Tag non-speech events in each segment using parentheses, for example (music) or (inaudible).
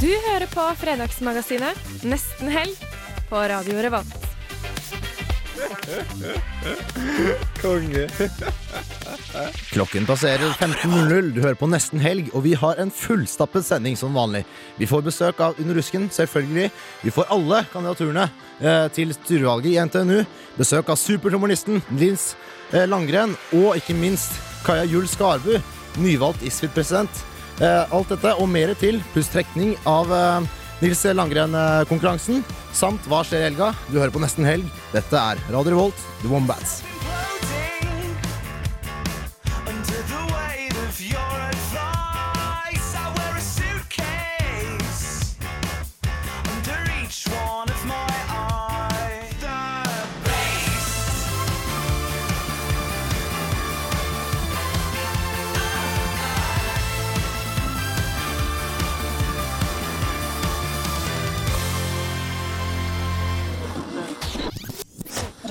Du hører på Fredagsmagasinet Nesten helg på Radio Revolt. Konge. Klokken passerer 15.00. Du hører på Nesten helg, og vi har en fullstappet sending som vanlig. Vi får besøk av Under rusken, selvfølgelig. Vi får alle kandidaturene eh, til styrevalget i NTNU. Besøk av supertrommelisten Nils eh, Langgren, og ikke minst Kaja Juel Skarbu, nyvalgt ISFIT-president. Eh, alt dette og mer til, pluss trekning av eh, Nils Langgren-konkurransen. Samt Hva skjer i helga? Du hører på Nesten helg. Dette er Radio Revolt, The Wombats.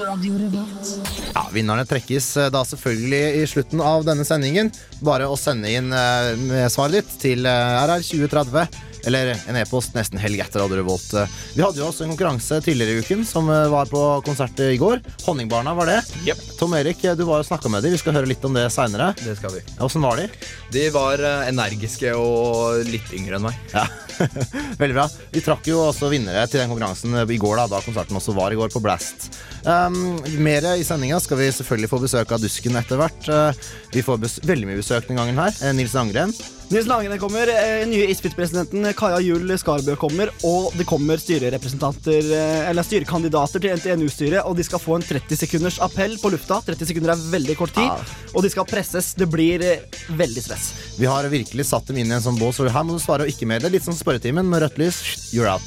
Ja, Vinnerne trekkes eh, da selvfølgelig i slutten av denne sendingen. Bare å sende inn eh, svaret ditt til eh, RR2030 eller en e-post nesten helg etter Radio Revolt. Eh, Vi hadde jo også en konkurranse tidligere i uken som eh, var på konsert i går. Honningbarna var det. Yep. Tom Erik, eh, du var jo snakka med dem. Vi skal høre litt om det seinere. Det skal vi. Åssen var de? De var eh, energiske og litt yngre enn meg. Ja, (laughs) Veldig bra. Vi trakk jo også vinnere til den konkurransen i går, da, da konserten også var i går på Blast. Um, mer i sendinga skal vi selvfølgelig få besøk av Dusken etter hvert. Uh, vi får veldig mye besøk den gangen her. Eh, Nils Langren. Nils Langene kommer, eh, nye ISFIT-presidenten Kaja Juel Skarbø kommer, og det kommer styrerepresentanter, eh, eller styrekandidater til NTNU-styret, og de skal få en 30 sekunders appell på lufta. 30 sekunder er veldig kort tid, Ja. og de skal presses. Det blir eh, veldig stress. Vi har virkelig satt dem inn i en sånn bås, og her må du svare og ikke med Det litt som spørretimen med rødt lys. You're out.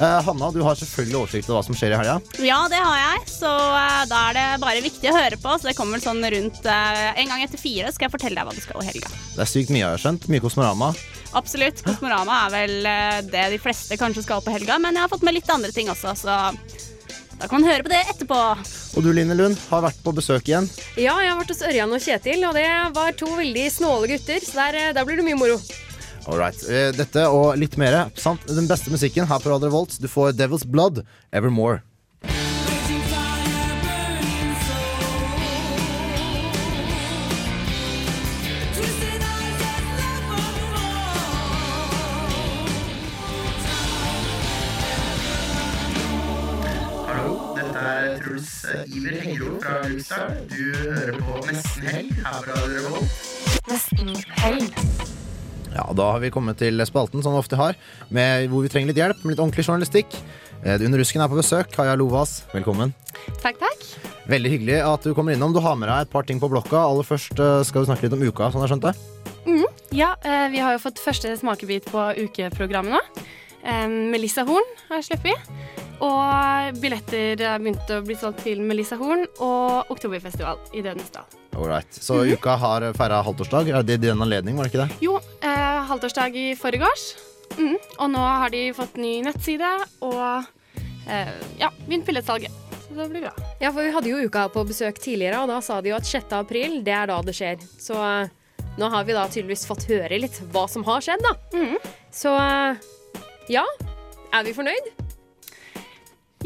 Eh, Hanna, du har selvfølgelig oversikt over hva som skjer i helga. Ja, det har jeg, så eh, da er det bare viktig å høre på. Så det kommer sånn rundt eh, en gang etter fire skal jeg fortelle deg hva du skal i helga. Det er sykt mye, jeg har skjønt. Mye Kosmorama. Absolutt. Kosmorama er vel eh, det de fleste kanskje skal på helga, men jeg har fått med litt andre ting også, så da kan man høre på det etterpå. Og du, Line Lund, har vært på besøk igjen. Ja, jeg har vært hos Ørjan og Kjetil, og det var to veldig snåle gutter, så der, eh, der blir det mye moro. Alright. Eh, Dette og litt mer. Samt den beste musikken her på Radio Volt. Du får Devil's Blood, Evermore. Fra Du hører på Nesten Helg her på Revolt. Nesten helg. Ja, Da har vi kommet til spalten, som vi ofte har, med hvor vi trenger litt hjelp med litt ordentlig journalistikk. Eh, Under rusken er på besøk. Kaja Lovas, velkommen. Takk, takk. Veldig hyggelig at du kommer innom. Du har med deg et par ting på blokka. Aller først eh, skal vi snakke litt om uka, sånn jeg skjønte. Ja, eh, vi har jo fått første smakebit på ukeprogrammet nå. Eh, Melissa Horn har jeg sluppet. Og billetter har begynt å bli solgt til Melissa Horn og Oktoberfestival i Dødens Dal. Så mm Så uka har feira halvtårsdag. Er det i den anledning, var det ikke det? Jo, eh, halvtårsdag i forgårs. Mm. Og nå har de fått ny nettside og eh, ja, begynt billettsalget. Så det blir bra. Ja, for vi hadde jo uka på besøk tidligere, og da sa de jo at 6. april, det er da det skjer. Så eh, nå har vi da tydeligvis fått høre litt hva som har skjedd, da. Så eh, ja, er vi fornøyd?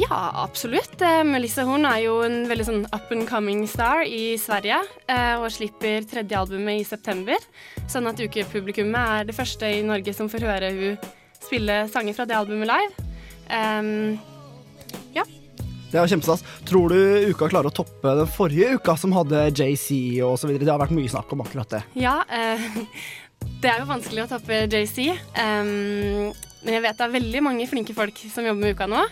Ja, absolutt. Eh, Melissa Horn er jo en veldig sånn up and coming star i Sverige, eh, og slipper tredje albumet i september. Sånn at ukepublikummet er det første i Norge som får høre hun spille sanger fra det albumet live. Ja. Det er jo kjempestas. Tror du uka klarer å toppe den forrige uka, som hadde JC og så videre? Det har vært mye snakk om akkurat det. ja, uh, (laughs) det er jo vanskelig å toppe JC. ehm, men jeg vet det er veldig mange flinke folk som jobber med uka nå.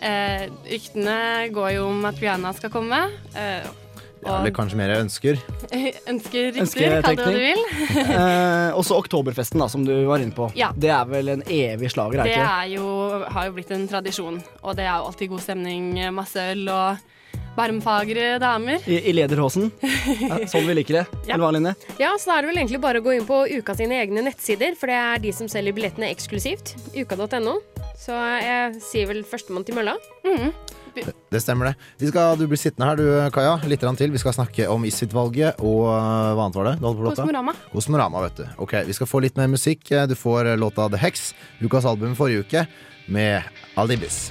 Eh, ryktene går jo om at Rihanna skal komme. Eh, Eller kanskje mer ønsker. (laughs) ønsker rykter, kall det hva du vil. (laughs) eh, også Oktoberfesten, da, som du var inne på. Ja. Det er vel en evig slager, er Det det er jo, har jo blitt en tradisjon, og det er jo alltid god stemning, masse øl og varmfagre damer. I, i lederhosen. Ja, sånn vi liker det. (laughs) Ja. Eller hva, Line? Ja, så er det vel egentlig bare å gå inn på Uka sine egne nettsider, for det er de som selger billettene eksklusivt. Uka.no. Så jeg sier vel førstemann til mølla. Det stemmer, det. Vi skal, du blir sittende her, du Kaja, litt til. Vi skal snakke om Isfit-valget og øh, hva annet var det? Kosmorama. Kosmorama, vet du. Ok, Vi skal få litt mer musikk. Du får låta The Hex, Lukas' album forrige uke, med Alibis.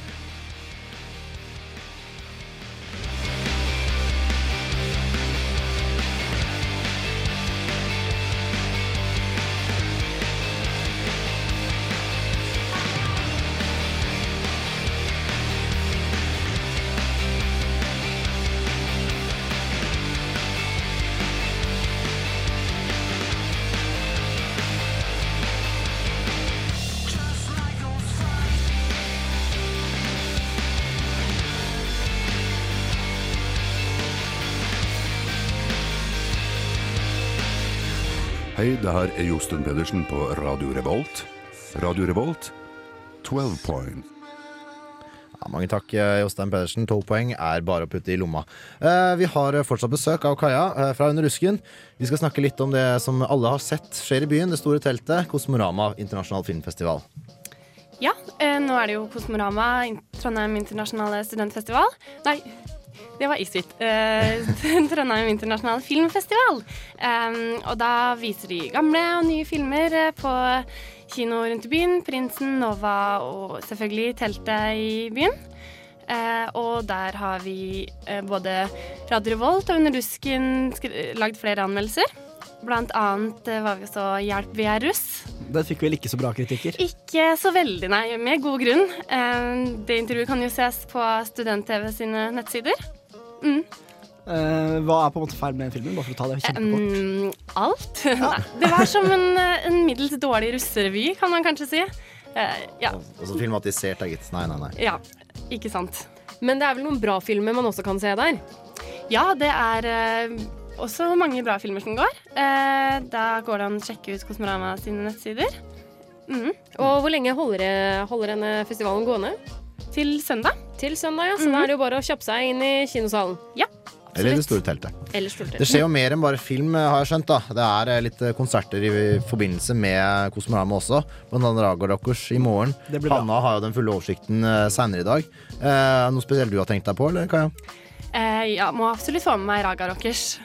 Hei, det her er Josten Pedersen på Radio Revolt. Radio Revolt, 12 point. Ja, mange takk, Jostein Pedersen. Tolv poeng er bare å putte i lomma. Eh, vi har fortsatt besøk av Kaja eh, fra Under rusken. Vi skal snakke litt om det som alle har sett skjer i byen. Det store teltet, Kosmorama internasjonal filmfestival. Ja, eh, nå er det jo Kosmorama, Trondheim internasjonale studentfestival. Nei, det var Isfit. Eh, (laughs) Trondheim internasjonale filmfestival. Em, og da viser de gamle og nye filmer eh, på kino rundt i byen. Prinsen, Nova og selvfølgelig teltet i byen. Eh, og der har vi eh, både Radio Revolt og Under dusken lagd flere anmeldelser. Blant annet eh, var vi så Hjelp, vi er russ. Den fikk vel ikke så bra kritikker. Ikke så veldig, nei. Med god grunn. Eh, Det intervjuet kan jo ses på Student-TV sine nettsider. Mm. Eh, hva er på en måte feil med den filmen? Bare for å ta det kjempekort. Um, alt. (laughs) Ja. det var som en, en middels dårlig russerevy, kan man kanskje si. Uh, ja. Og så filmatisert, da, gitt. Nei, nei, nei. ja, ikke sant. Men det er vel noen bra filmer man også kan se der? Ja, det er også mange bra filmer som går. Eh, da går det an å sjekke ut Kosmorama sine nettsider. Mm. Og hvor lenge holder, holder denne festivalen gående? Til søndag. Til søndag, ja. Så da er det jo bare å kjappe seg inn i kinosalen. Ja. Eller det store teltet. Eller stort Det skjer jo mer enn bare film, har jeg skjønt. da Det er eh, litt eh, konserter i forbindelse med Kosmorama også. Blant annet Raga Rockers i morgen. Det blir bra. Hanna har jo den fulle oversikten seinere i dag. Eh, noe spesielt du har tenkt deg på, eller Kaja? Eh, ja, må absolutt få med meg Raga Rockers.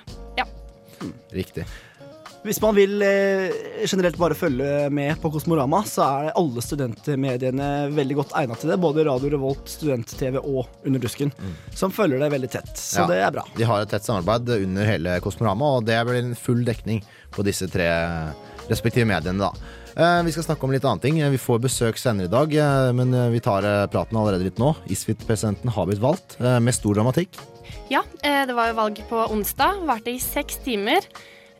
Ja. Riktig. Hvis man vil eh, generelt bare følge med på Kosmorama, så er alle studentmediene veldig godt egnet til det. Både Radio Revolt, Student-TV og Under dusken, som følger det veldig tett. Så Ja. det er bra. De har et tett samarbeid under hele Kosmorama, og det blir en full dekning på disse tre respektive mediene. da Eh, Vi skal snakke om litt annet ting. Vi får besøk senere i dag, eh, men eh, vi tar eh, praten allerede litt nå. Isfit-presidenten har blitt valgt, eh, med stor dramatikk. Ja, eh, det var jo valg på onsdag. Varte i seks timer.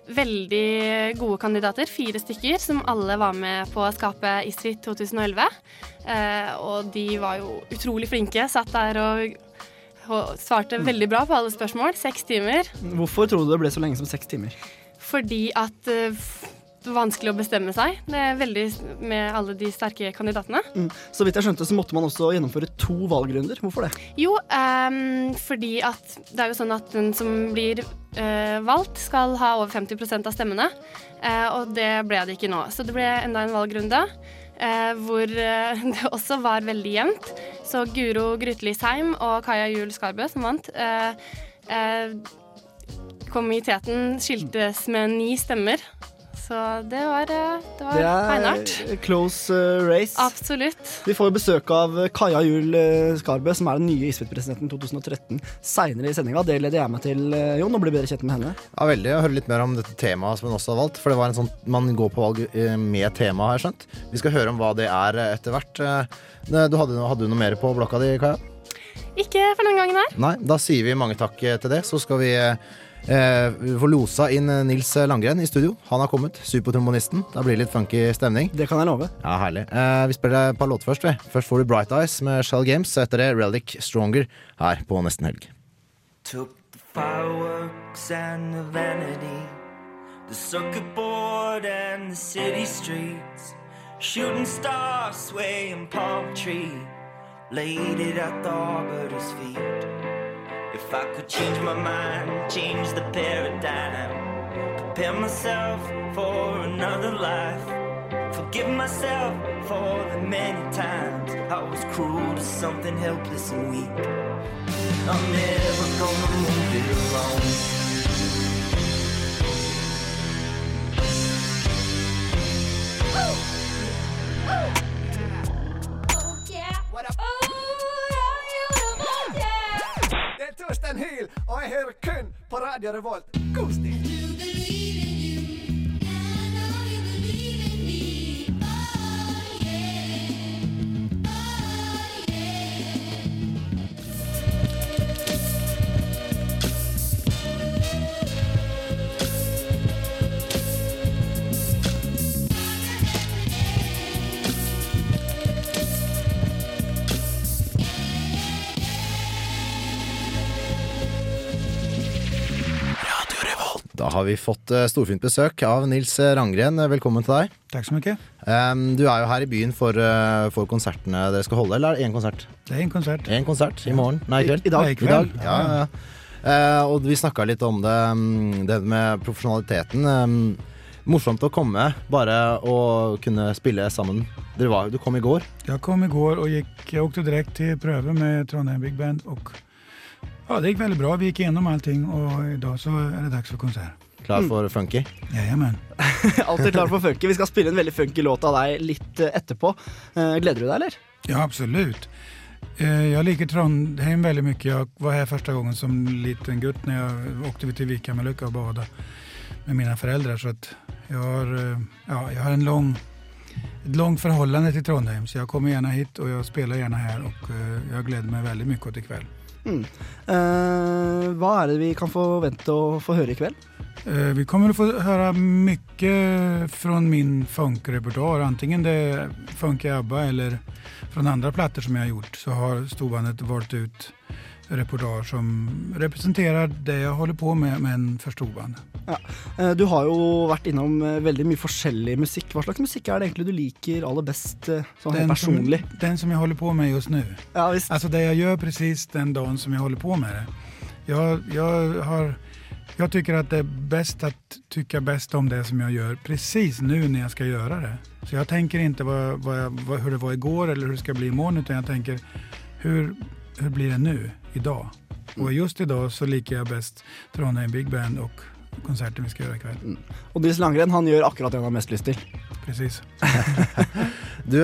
Veldig gode kandidater, fire stykker, som alle var med på å skape ISRI 2011. Eh, og de var jo utrolig flinke. Satt der og, og svarte veldig bra på alle spørsmål. Seks timer. Hvorfor tror du det ble så lenge som seks timer? Fordi at vanskelig å bestemme seg. Det er veldig med alle de sterke kandidatene. Mm. Så vidt jeg skjønte, så måtte man også gjennomføre to valgrunder. Hvorfor det? Jo, um, fordi at det er jo sånn at den som blir uh, valgt, skal ha over 50% av stemmene. Uh, og det ble det ikke nå. Så det ble enda en valgrunde. eh, hvor (laughs) det også var veldig jevnt. Så Guro Grytlisheim og Kaja Juel Skarbø, som vant, eh, eh, kom skiltes med ni stemmer. Så det var, eh, det var Det er close eh, race. Absolutt. Vi får besøk av Kaja Juel eh, Skarbø, som er den nye Isfit-presidenten 2013, seinere i sendinga. Det leder jeg meg til, eh, Jon, og blir bedre kjent med henne. Ja, veldig å høre litt mer om dette temaet som hun også har valgt. For det var en sånn, Man går på valg eh, med tema, har jeg skjønt. Vi skal høre om hva det er eh, etter hvert. Eh, Du hadde, hadde du noe mer på blokka di, Kaja? Ikke for den gangen her. Nei, da sier vi mange takk eh, til det. Så skal vi eh, får losa inn eh, Nils Langgren i studio. Han har kommet. Supertrombonisten. Da blir det litt funky stemning. Det kan jeg love. Ja, herlig. Eh, vi spiller et par låter først. Vi. Først får du Bright Eyes med Shell Games. og Etter det Relic Stronger her på Nesten Helg. Took the fireworks and the vanity, the circuit board and the city streets, shooting stars swaying palm tree, laid it at the arbiter's feet. If I could change my mind, change the paradigm, prepare myself for another life, forgive myself for the many times I was cruel to something helpless and weak. I'm never gonna move it alone. Det er Torstein Hyl, og jeg hører kun på Radio Revolt. God stil! Har vi fått eh, storfint besøk av Nils Rangren. Velkommen til deg. Takk så mye. Du er jo her i byen for, eh, for konsertene dere skal holde, eller er det én konsert? Det er en konsert. En konsert i morgen? Nei, i kveld? I- i dag. I dag. Ja, Ja. Eh, og vi snakka litt om det, mm, det med profesjonaliteten. Um, morsomt å komme, bare å kunne spille sammen. Dere var, du kom i går. Jeg kom i går og jag åkte direkte til prøve med Trondheim Big Band Og ja, det gikk veldig bra. Vi gikk gjennom allting I dag så er det dags for konsert. Klar for funky? Jajamän. (laughs) Alltid klar for funky. Vi skal spille en veldig funky låt av deg litt eh, etterpå. Eh, Gleder du deg, eller? Ja, absolutt. Jeg liker Trondheim veldig mye. Jeg var her første gangen som liten gutt når jeg åkte till Vikamälucka og badade med mine foreldre. Så att jag har, eh, ja, jeg har en lang, et langt forhold til Trondheim. Så jeg kommer gjerne hit og jeg spiller gjerne her. Og jeg gleder meg veldig mye til i kveld. Mm. Eh, hva er det vi kan forvente å få høre i kveld? Eh, Vi kommer att få höra mycket från min funkrepertoar. Antingen det är funk i ABBA eller från andra plattor som jag har gjort så har storbandet valt ut repertoar som representerer det jeg holder på med men for storband. Ja. Eh, Du har jo vært innom eh, veldig mye forskjellig musikk. Hva slags musikk er det egentlig du liker aller best sånn den personlig? Som, den som jeg holder på med just nå. Ja, altså det jeg gjør presis den dagen som jeg holder på med det. Jeg, jeg har, jag tycker att det är bäst att tycka bäst om det som jag gör precis nu när jag ska göra det. Så jag tänker inte vad, vad, jag- vad, hur det var igår eller hur det ska bli imorgon utan jag tänker hur, hur blir det nu, idag? Og just idag så liker jeg best Trondheim Big Band og konserten vi skal gjøre i kveld. Mm. Og Nils Langren han gjør akkurat det han har mest lyst til. Precis. (laughs) Du,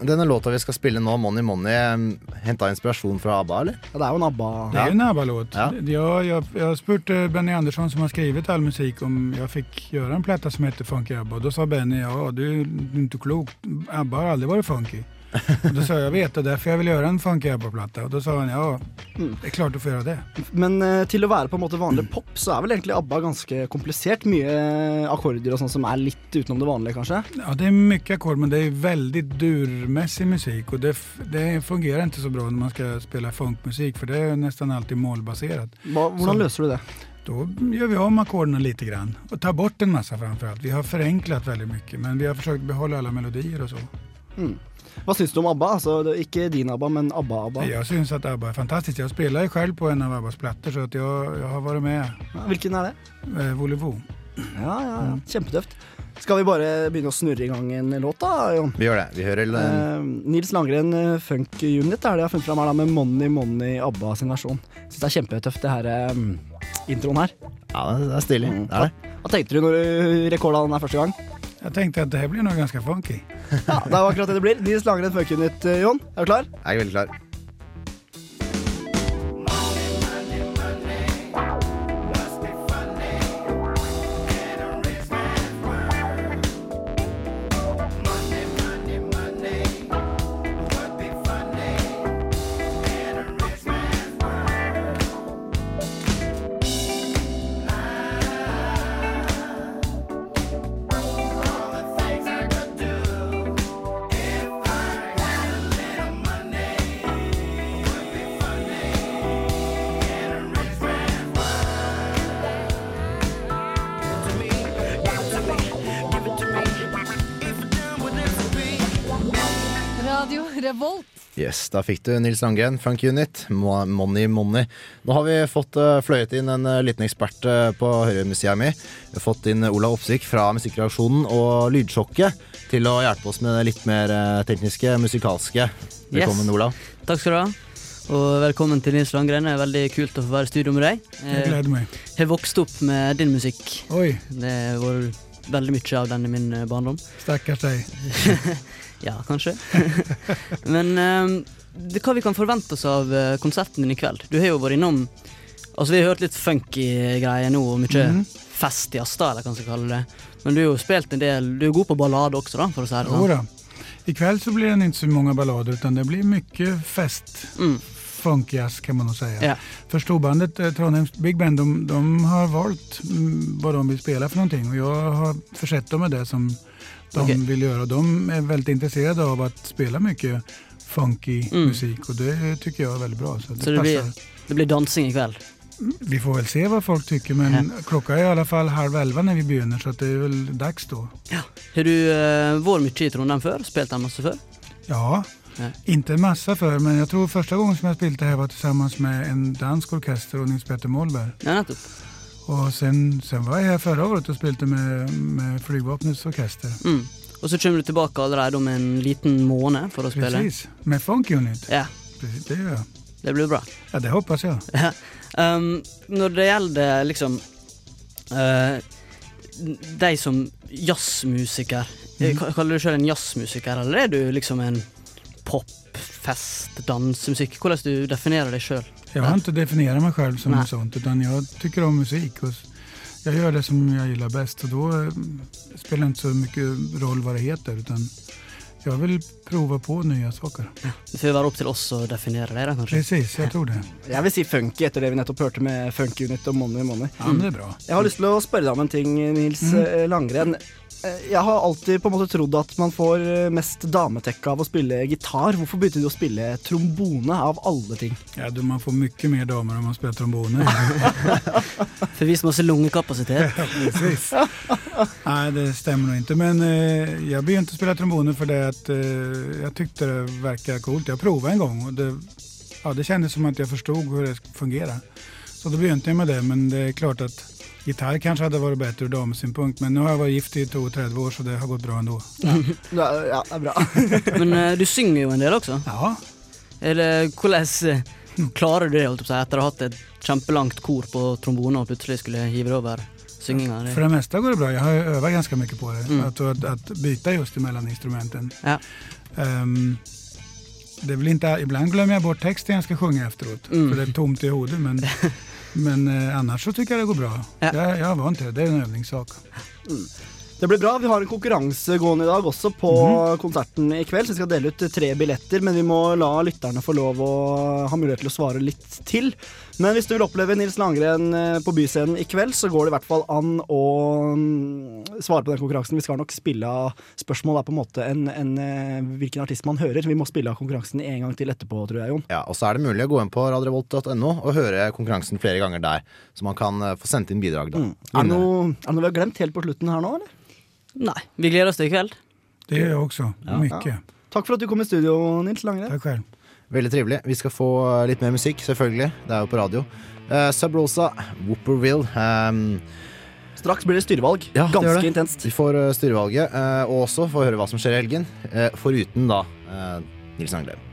denne låta vi skal spille nå, Money Money, henta inspirasjon fra ABBA, eller? Ja, det er jo en ABBA Det er jo en ABBA-låt. Ja. Jag, jeg, jeg spurte Benny Andersson som har skrevet all musikk, om jeg fikk gjøre en plate som heter Funky ABBA. Da sa Benny, ja du er ikke klok. ABBA har aldri vært funky. (laughs) Och då sa jag, jag vet det, därför jag vill göra en Funky ABBA-platta. Och då sa han, ja det är klart du får göra det. Men eh, til å være på en måte vanlig pop, så er vel egentlig ABBA ganske komplisert. Mye eh, akkorder og sånn som er litt utenom det vanlige, kanskje. Ja, det är mycket ackord men det är väldigt durmässig musik och det, det fungerar inte så bra när man ska spela funkmusik för det är nästan alltid målbaserat. Hva, hvordan Så- løser du det? Då gör vi om ackorden lite grann och tar bort en massa framförallt. Vi har förenklat väldigt mycket men vi har försökt behålla alla melodier och så. Mm. Hva syns du om ABBA? Altså, det, ikke din ABBA, men ABBA-ABBA. Jag syns att ABBA är fantastiskt. Jag spelar ju själv på en av ABBAs plattor så att jag, jag har varit med. Hvilken er det? Eh, Volevo. Ja, ja, ja. Kjempetøft. Skal vi bare begynne å snurre i gang en låt, da, Jon? Vi gjør det. Vi hører Eh, Nils Langren eh, Funk Unit er det jeg har funnet fram her da, med Money Money ABBA sin versjon. Syns det er kjempetøft, det her um, introen her. Ja, det er stilig. Det er det. Hva tenkte du når du rekorda den her første gang? Jag tenkte at det blir noe ganske funky. Ja, Det er akkurat det det blir. Nils funky nytt, Jon. Er du klar? Jeg er veldig klar. Radio Revolt. Yes, Da fikk du Nils Langen, Funk Unit, Money Money. Nå har vi fått eh, fløyet inn en eh, liten ekspert eh, på Høyremuseet mi. Vi har fått inn Olav Opsvik fra Musikkreaksjonen og Lydsjokket til å hjelpe oss med det litt mer tekniske, musikalske. Velkommen, Yes. Olav. Takk skal du ha. Og velkommen til Nils Landgren. Det er veldig kult å få være i studio med deg. Jeg gleder meg. Jeg har vokst opp med din musikk. Oi. Det har vært veldig mye av den i min barndom. Stakkars deg. (laughs) ja, kanskje. (laughs) Men eh, det, hva vi kan forvente oss av uh, konserten din i kveld? Du har jo vært innom Altså, vi har hørt litt funky greier nå, og mye fest i Asta, eller hva man skal kalle det. Men du har jo spilt en del Du er god på ballade også, da, for å si det Jo sånn. I kveld så blir det ikke så mange ballader utan det blir mye fest. Funkjazz kan man säga. Ja. For storbandet eh, Trondheims Big Band de, de har valgt hva vad de vil spille for noe, og jeg har forsett dem med det som de okay. vill göra. De är väldigt intresserade av att spela mycket funky Mm. musik och det tycker jag är väldigt bra. Så det Så det blir, det blir dansing i kveld. Vi får väl se vad folk tycker men klockan är i alla fall halv elva när vi begynner så att det är väl dags då. Ja. Har du uh, varit mycket i Trondheim før? Spelat der masse før? Ja, inte en massa för men jag tror första gången som jag spelade här var tillsammans med en dansk orkester och Nils Petter Målberg. Ja, nettopp. Och sen, sen var jag här förra året och spelade med, med Flygvapnets orkester. Mm. Og så kommer du tilbake allerede om en liten måned for å spille. Precis, med Funk Unit. Ja. Precis, det gör jag. Det blir bra. Ja, det hoppas jag. Ja. Um, når det gjelder liksom uh, De som jazzmusiker Mhm. mm. Kaller du selv en jazzmusiker, eller er du liksom en pop, fest, dansemusikk? Hvordan du definerer deg sjøl? Jag har inte definierat mig själv som Nej. sånt utan jag tycker om musik och jag gör det som jag gillar bäst och då eh, spelar det inte så mycket roll vad det heter utan jag vill prova på nya saker. Det får være opp til oss å definere det, kanskje? Precis, jag tror det. Jeg vil si funky etter det vi nettopp hørte med Funky Unit og Money Money. Ja, men det är bra. Jeg har lyst til å spørre deg om en ting, Nils Mm. eh, Langren. Eh, Jeg har alltid på en måte trodd at man får eh, mest dametekke av å spille gitar. Hvorfor begynte du å spille trombone, av alle ting? Ja, du, man får mye mer damer om man spiller trombone. (laughs) For vi som har så lungekapasitet. Ja. Nej, det stemmer nå ikke. Men eh, jeg begynte å spille trombone fordi at, att eh, jag tyckte det virket coolt. Jeg prøvde en gang, og det, ja, det kändes som at jeg forsto hvordan det fungerer. Så da begynte jeg med det. Men det er klart att gitarr kanskje hadde vært bedre ur damesynpunkt, Men nå har jeg vært gift i 32 år så det har gått bra ennå. (laughs) Ja, ja det er bra. (laughs) Men uh, du synger jo en del også. Ja. Eller hvordan eh, klarer du det holdt jeg på etter å ha hatt et kjempelangt kor på trombone og plutselig skulle hive det over synginga? For det meste går det bra. Jeg har øvd ganske mye mycket på det. Mm. At, att, att byta just emellan instrumenten. Ja. Um, det är väl inte, ibland glömmer jag bort texten jag ska sjunga efteråt. Mm. För det är tomt i hodet. Men, (laughs) men eh, annars så tycker jag det går bra. Jag, jag har vant till det. Det är en övningssak. Det blir bra. Vi har en konkurranse gående i dag også på Mhm. konserten i kveld. Så vi skal dele ut tre billetter, men vi må la lytterne få lov å ha mulighet til å svare litt til. Men hvis du vil oppleve Nils Langren eh, på Byscenen i kveld, så går det i hvert fall an å mm, svare på den konkurransen. Vi skal nok spille av spørsmål er på en måte en, en, eh, hvilken artist man hører. Vi må spille av konkurransen en gang til etterpå, tror jeg, Jon. Ja, og så er det mulig å gå inn på radiorevolt.no og høre konkurransen flere ganger der. Så man kan eh, få sendt inn bidrag da. Er det noe, er det noe vi har glemt helt på slutten her nå, eller? Nei. Vi gleder oss til i kveld. Det gjør jeg også. Ja. Mye. Ja. Takk for at du kom i studio, Nils Langren. Takk selv. Veldig trivelig. Vi skal få eh, litt mer musikk, selvfølgelig. Det er jo på radio. Uh, Sub Rosa, Whooperville. Um, Straks blir det styrevalg. Ja, Ganske det. intenst. Vi får eh, styrevalget, eh, og også får høre hva som skjer i helgen. Uh, foruten da uh, Nils Anglen.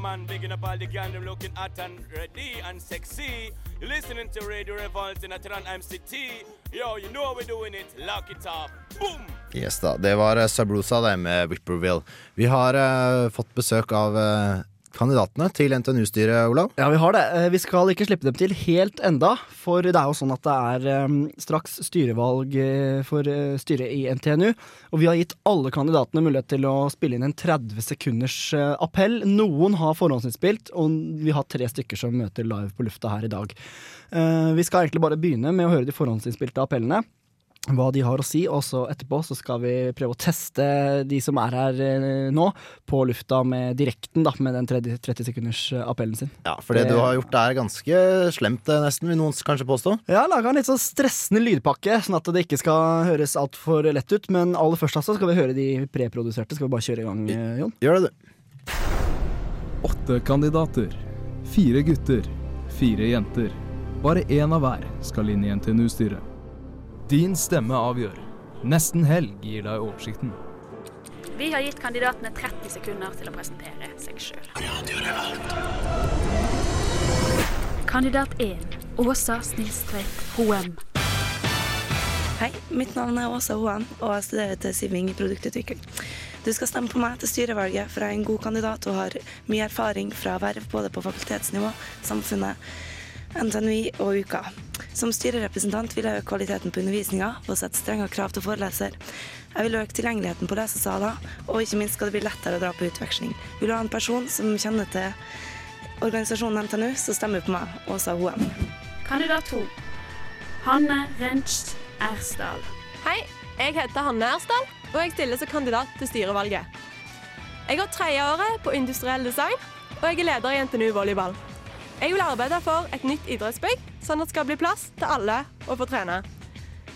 Man, bigging up all the gang, them looking hot and ready and sexy. Listening to Radio Revolt in Atran MCT. Yo, you know we're doing it. Lock it up. Boom! Yes da, Det var uh, det med Whipperville. Vi har uh, fått besøk av eh, kandidatene til NTNU-styret, Olav? Ja, vi har det. Eh, Vi skal ikke slippe dem til helt enda, for det er jo sånn at det er eh, straks styrevalg eh, for styret i NTNU. Og vi har gitt alle kandidatene mulighet til å spille inn en 30 sekunders appell. Noen har forhåndsinnspilt, og vi har tre stykker som møter live på lufta her i dag. Vi skal egentlig bare begynne med å høre de forhåndsinnspilte appellene. Hva de har å si, og så etterpå så skal vi prøve å teste de som er her eh, nå, på lufta med direkten, da, med den 30, 30 sekunders eh, appellen sin. Ja, For det du har gjort er ganske slemt, eh, nesten, vil noen kanskje påstå? Ja, har laga en litt sånn stressende lydpakke, sånn at det ikke skal høres altfor lett ut. Men aller først altså skal vi høre de preproduserte. Skal vi bare kjøre i gang, Jon? Gjør det, du. Åtte kandidater. Fire gutter. Fire jenter. Bare én av hver skal inn i NTNU-styret. Din stemme avgjør. Nesten helg gir deg oversikten. Vi har gitt kandidatene 30 sekunder til å presentere seg sjøl. Kandidat 1. Åsa Snilstveit Hoem. Hei, mitt navn er Åsa Hoem, og jeg studerer til Siving i produktutvikling. Du skal stemme på meg til styrevalget, for jeg er en god kandidat og har mye erfaring fra verv både på fakultetsnivå, samfunnet, NTNUI og UKA. Som styrerepresentant vil jeg øke kvaliteten på undervisninga og sette strengere krav til foreleser. Jeg vil øke tilgjengeligheten på lesesaler, og ikke minst skal det bli lettere å dra på utveksling. Vil du ha en person som kjenner til organisasjonen NTNU, så stemmer på meg, Åsa Hoem. Kandidat 2. Hanne Rentsch Ersdal. Hei, jeg heter Hanne Ersdal, og jeg stiller som kandidat til styrevalget. Jeg går tredjeåret på industriell design, og jeg er leder i NTNU volleyball. Jeg vil arbeide for et nytt idrettsbygg, sånn at det skal bli plass til alle å få trene.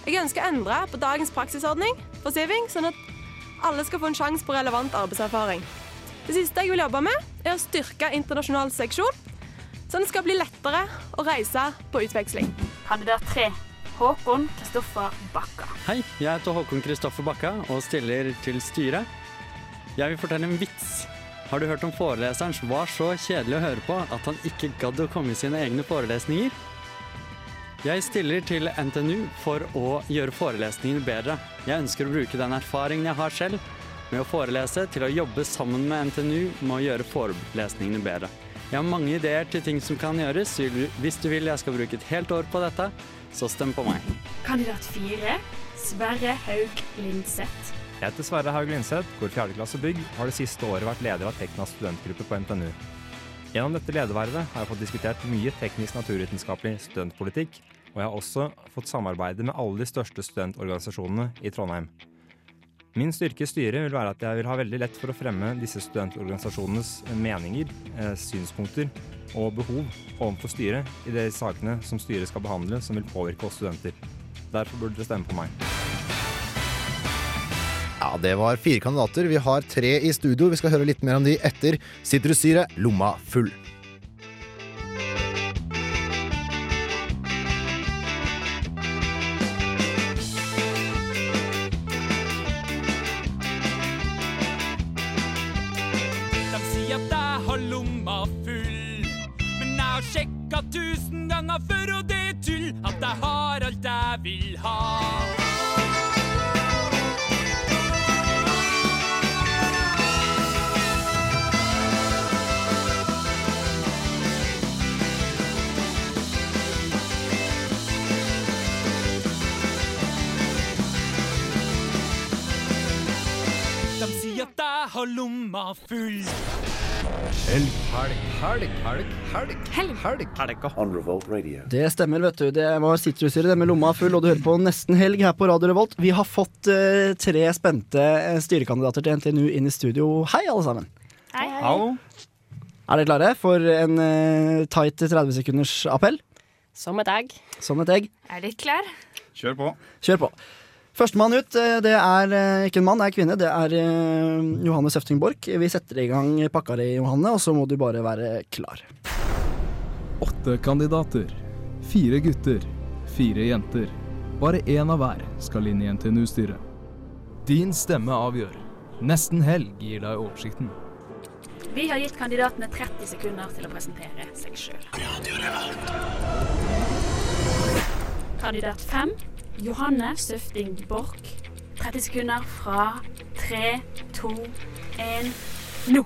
Jeg ønsker å endre på dagens praksisordning for Siving, sånn at alle skal få en sjanse på relevant arbeidserfaring. Det siste jeg vil jobbe med, er å styrke internasjonal seksjon, sånn at det skal bli lettere å reise på utveksling. Kandidat 3. Håkon Kristoffer Bakka. Hei, jeg heter Håkon Kristoffer Bakka og stiller til styret. Jeg vil fortelle en vits. Har du hørt om foreleseren som var så kjedelig å høre på at han ikke gadd å komme i sine egne forelesninger? Jeg stiller til NTNU for å gjøre forelesningene bedre. Jeg ønsker å bruke den erfaringen jeg har selv med å forelese, til å jobbe sammen med NTNU med å gjøre forelesningene bedre. Jeg har mange ideer til ting som kan gjøres. Hvis du vil jeg skal bruke et helt år på dette, så stem på meg. Kandidat 4. Sverre Haug Lindseth. Jeg heter Sverre Haug Lindseth, går fjerde klasse bygg og har det siste året vært leder av Teknas studentgruppe på NTNU. Gjennom dette ledervervet har jeg fått diskutert mye teknisk naturvitenskapelig studentpolitikk, og jeg har også fått samarbeide med alle de største studentorganisasjonene i Trondheim. Min styrke i styret vil være at jeg vil ha veldig lett for å fremme disse studentorganisasjonenes meninger, eh, synspunkter og behov overfor styret i de sakene som styret skal behandle som vil påvirke oss studenter. Derfor burde dere stemme på meg. Ja, det var fire kandidater. Vi har tre i studio. Vi skal høre litt mer om de etter Sitrussyre Lomma full. De sier at jeg har lomma full. Men jeg har sjekka tusen ganger før, og det er tull at jeg har alt jeg vil ha. Har lomma full. Helg, helg, helg, helg, helg, helg. helg. On Revolt Radio. Det stemmer, vet du. Det var sitrussyre, det med lomma full, og du hører på Nesten helg her på Radio Revolt. Vi har fått uh, tre spente eh, styrekandidater til NTNU inn i studio. Hei, alle sammen. Hei. Er dere klare for en uh, tight 30 sekunders appell? Som et egg. Som et egg. Er litt klar? Kjør på. Kjør på. Førstemann ut, eh, det er eh, ikke en mann, det er en kvinne. Det er eh, Johanne Søfting Borch. Vi setter i gang pakka di, Johanne, og så må du bare være klar. Åtte kandidater. Fire gutter. Fire jenter. Bare én av hver skal inn i NTNU-styret. Din stemme avgjør. Nesten helg gir deg oversikten. Vi har gitt kandidatene 30 sekunder til å presentere seg sjøl. Kandidat 5. Johanne Søfting Borch. 30 sekunder fra 3, 2, 1 nå.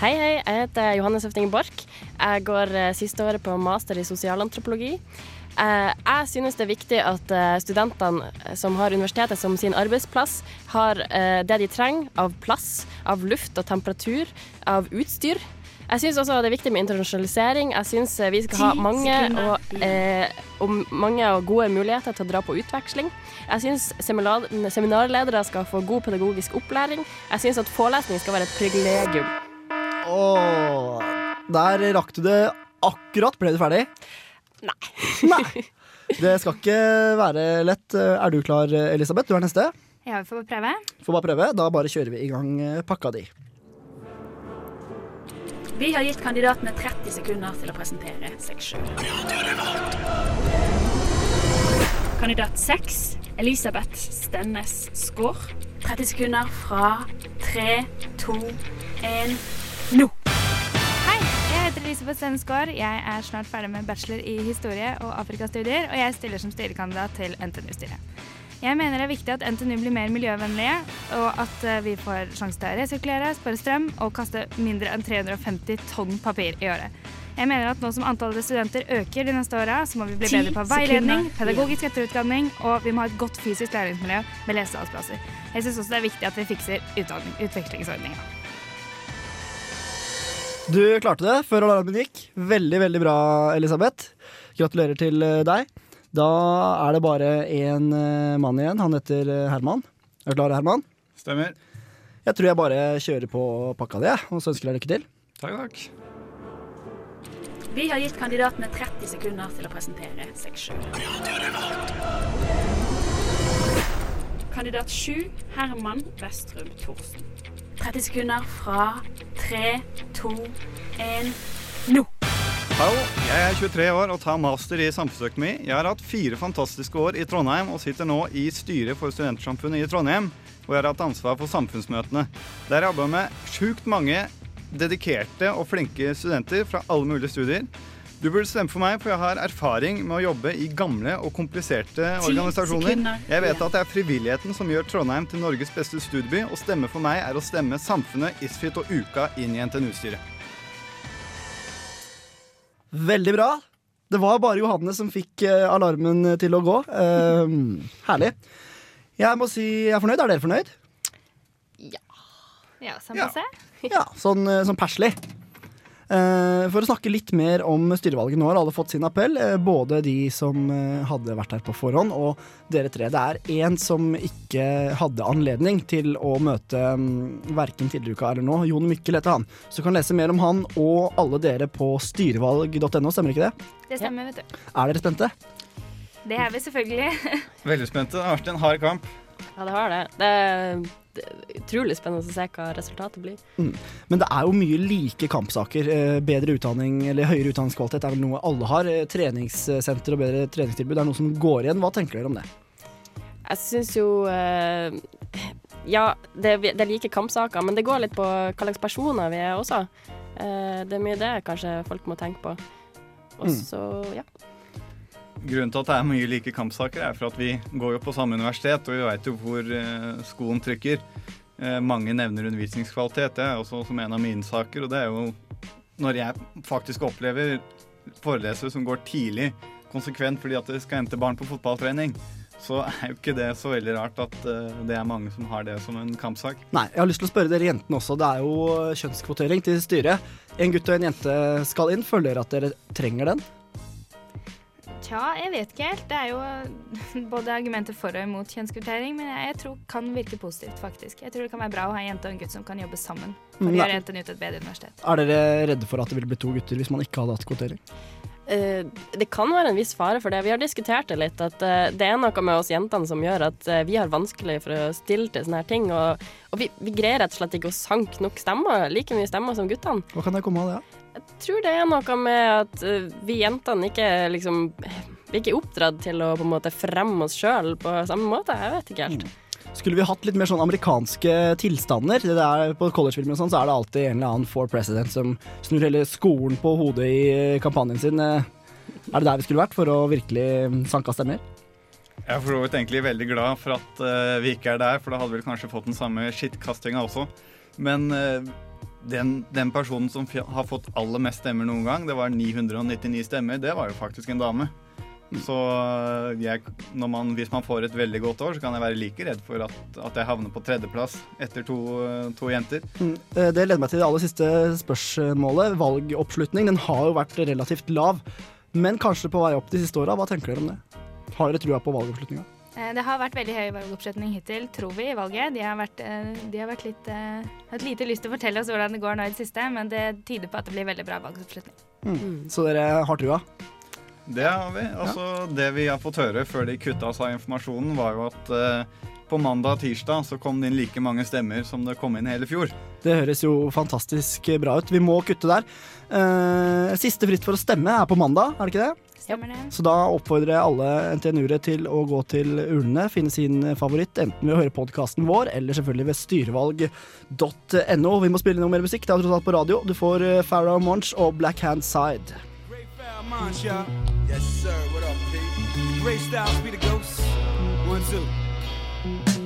Hei, hei. Jeg heter Johanne Søfting Borch. Jeg går eh, siste året på master i sosialantropologi. Eh, jeg synes det er viktig at eh, studentene som har universitetet som sin arbeidsplass, har det de trenger av plass, av luft og temperatur, av utstyr. Jeg syns også det er viktig med internasjonalisering. Jeg syns vi skal ha mange og, eh, og mange og gode muligheter til å dra på utveksling. Jeg syns seminarledere skal få god pedagogisk opplæring. Jeg syns at forelesning skal være et privilegium. Åh, der rakk du det akkurat. Ble du ferdig? Nei. (laughs) Det skal ikke være lett. Er du klar, Elisabeth? Du er neste. Ja, vi får bare prøve. Får bare prøve. Da bare kjører vi i gang eh, pakka di. Vi har gitt kandidatene 30 sekunder til å presentere seg sjøl. Kandidat 6, Elisabeth Stennes Skaar. 30 sekunder fra 3, 2, 1, nå. Hei, jeg heter Elisabeth Stensgaard. Jeg er snart ferdig med bachelor i historie og afrikastudier, og jeg stiller som styrekandidat til NTNU-styret. Jeg mener det er viktig at NTNU blir mer miljøvennlige, og at eh, vi får sjanse til å resirkulere, spare strøm og kaste mindre enn 350 tonn papir i året. Jeg mener at nå som antallet studenter øker de neste åra, så må vi bli bedre på veiledning, pedagogisk etterutdanning, og vi må ha et godt fysisk læringsmiljø med lesesalsplasser. Jeg syns også det er viktig at vi fikser utvekslingsordninga. Du klarte det før alarmen gikk. Veldig, veldig bra, Elisabeth. Gratulerer til eh, deg. Da er det bare én eh, mann igjen. Han heter eh, Herman. Er du klar, Herman? Stemmer. Jeg tror jeg bare kjører på pakka di, og så ønsker jeg lykke til. Takk, takk. Vi har gitt kandidatene 30 sekunder til å presentere seg sjøl. Kandidat 7, Herman Vestrum Thorsen. 30 sekunder fra 3, 2, 1, nå. Hallo, jeg er 23 år og tar master i samfunnsøkonomi. Jeg har hatt fire fantastiske år i Trondheim og sitter nå i styret for Studentsamfunnet i Trondheim, hvor jeg har hatt ansvar for samfunnsmøtene. Der jobber jeg med sjukt mange dedikerte og flinke studenter fra alle mulige studier. Du burde stemme for meg, for jeg har erfaring med å jobbe i gamle og kompliserte organisasjoner. Jeg vet at det er frivilligheten som gjør Trondheim til Norges beste studieby, og stemme for meg er å stemme Samfunnet, Isfit og Uka inn i NTNU-styret. Veldig bra. Det var bare Johanne som fikk eh, alarmen til å gå. Eh, (laughs) herlig. Jeg må si jeg er fornøyd. Er dere fornøyd? Ja, sånn Ja. se. Ja, sånn, eh, sånn perslig. Eh, for å snakke litt mer om styrevalget. Nå har alle fått sin appell. eh, både de som eh, hadde vært her på forhånd, og dere tre. Det er én som ikke hadde anledning til å møte um, verken tidligere uka eller nå. Jon Mykkel heter han. Så du kan lese mer om han og alle dere på styrevalg.no, stemmer ikke det? Det stemmer, vet du. Er dere spente? Det er vi selvfølgelig. (laughs) Veldig spente. Det har vært en hard kamp. Ja, det har det. Det utrolig spennende å se hva resultatet blir. Mm. Men det er jo mye like kampsaker. Eh, Bedre utdanning eller høyere utdanningskvalitet er vel noe alle har. Eh, Treningssenter og bedre treningstilbud er noe som går igjen. Hva tenker dere om det? Jeg syns jo eh, Ja, det, det er like kampsaker, men det går litt på hva slags personer vi er også. Det er mye det kanskje folk må tenke på. Og Mm. så, ja. Grunnen til at det er mye like kampsaker, er for at vi går jo på samme universitet, og vi veit jo hvor eh, skoen trykker. Eh, mange nevner undervisningskvalitet. Det er også som en av mine saker. Og det er jo når jeg faktisk opplever forelesere som går tidlig konsekvent fordi at det skal hente barn på fotballtrening, så er jo ikke det så veldig rart at eh, det er mange som har det som en kampsak. Nei, jeg har lyst til å spørre dere jentene også. Det er jo kjønnskvotering til styret. En gutt og en jente skal inn. Føler dere at dere trenger den? Tja, jeg vet ikke helt. Det er jo (laughs) både argumenter for og imot kjønnskvotering, men jeg, tror tror kan virke positivt, faktisk. Jeg tror det kan være bra å ha en jente og en gutt som kan jobbe sammen for Mm, å nei. gjøre NTNU til et bedre universitet. Er dere redde for at det ville bli to gutter hvis man ikke hadde hatt kvotering? Uh, det kan være en viss fare for det. Vi har diskutert det litt. At uh, det er noe med oss jentene som gjør at uh, vi har vanskelig for å stille til sånne her ting. Og, og vi, vi greier rett og slett ikke å sanke nok stemmer, like mye stemmer som guttene. Hva kan det komme av det? Ja? Jeg tror det er noe med at eh, vi jentene ikke liksom Vi er ikke oppdratt til å på en måte fremme oss sjøl på samme måte. Jeg vet ikke helt. Skulle vi hatt litt mer sånn amerikanske tilstander? Det der, på collegefilmer og sånn, så er det alltid en eller annen for president som snur hele skolen på hodet i kampanjen sin. Eh, Er det der vi skulle vært for å virkelig sanke av stemmer? Jeg er for så vidt egentlig veldig glad for at eh, vi ikke er der, for da hadde vi kanskje fått den samme skittkastinga også. Men eh, den, den personen som har fått aller mest stemmer noen gang, det var 999 stemmer, det var jo faktisk en dame. Så øh, jeg, man, hvis man får et veldig godt år, så kan jeg være like redd for at, at jeg havner på tredjeplass etter to, øh, to jenter. Mm, eh, Det leder meg til det aller siste spørsmålet. Valgoppslutning den har jo vært relativt lav, men kanskje på vei opp de siste åra. Hva tenker dere om det? Har dere trua på valgoppslutninga? Eh, Det har vært veldig høy valgoppslutning hittil, tror vi, i valget. De har, vært, eh, de har vært litt, eh, hatt lite lyst til å fortelle oss hvordan det går nå i det siste, men det tyder på at det blir veldig bra valgoppslutning. Mm. Så dere har trua? Det har vi. Altså, Det vi har fått høre før de kutta seg av informasjonen, var jo at på mandag og tirsdag så kom det inn like mange stemmer som det kom inn hele fjor. Det høres jo fantastisk bra ut. Vi må kutte der. Eh, siste fritt for å stemme er på mandag, er det ikke det? Stemmer det. Så da oppfordrer jeg alle NTNU-ere til å gå til urnene, finne sin favoritt, enten ved å høre podkasten vår, eller selvfølgelig ved styrevalg.no. Vi må spille noe mer musikk, det er tross alt på radio. Du får Farah Pharaoh Monch og Black Hand Side. Monch, y'all. Yes, sir. What up, Pete? Great Styles be the ghost. One, two.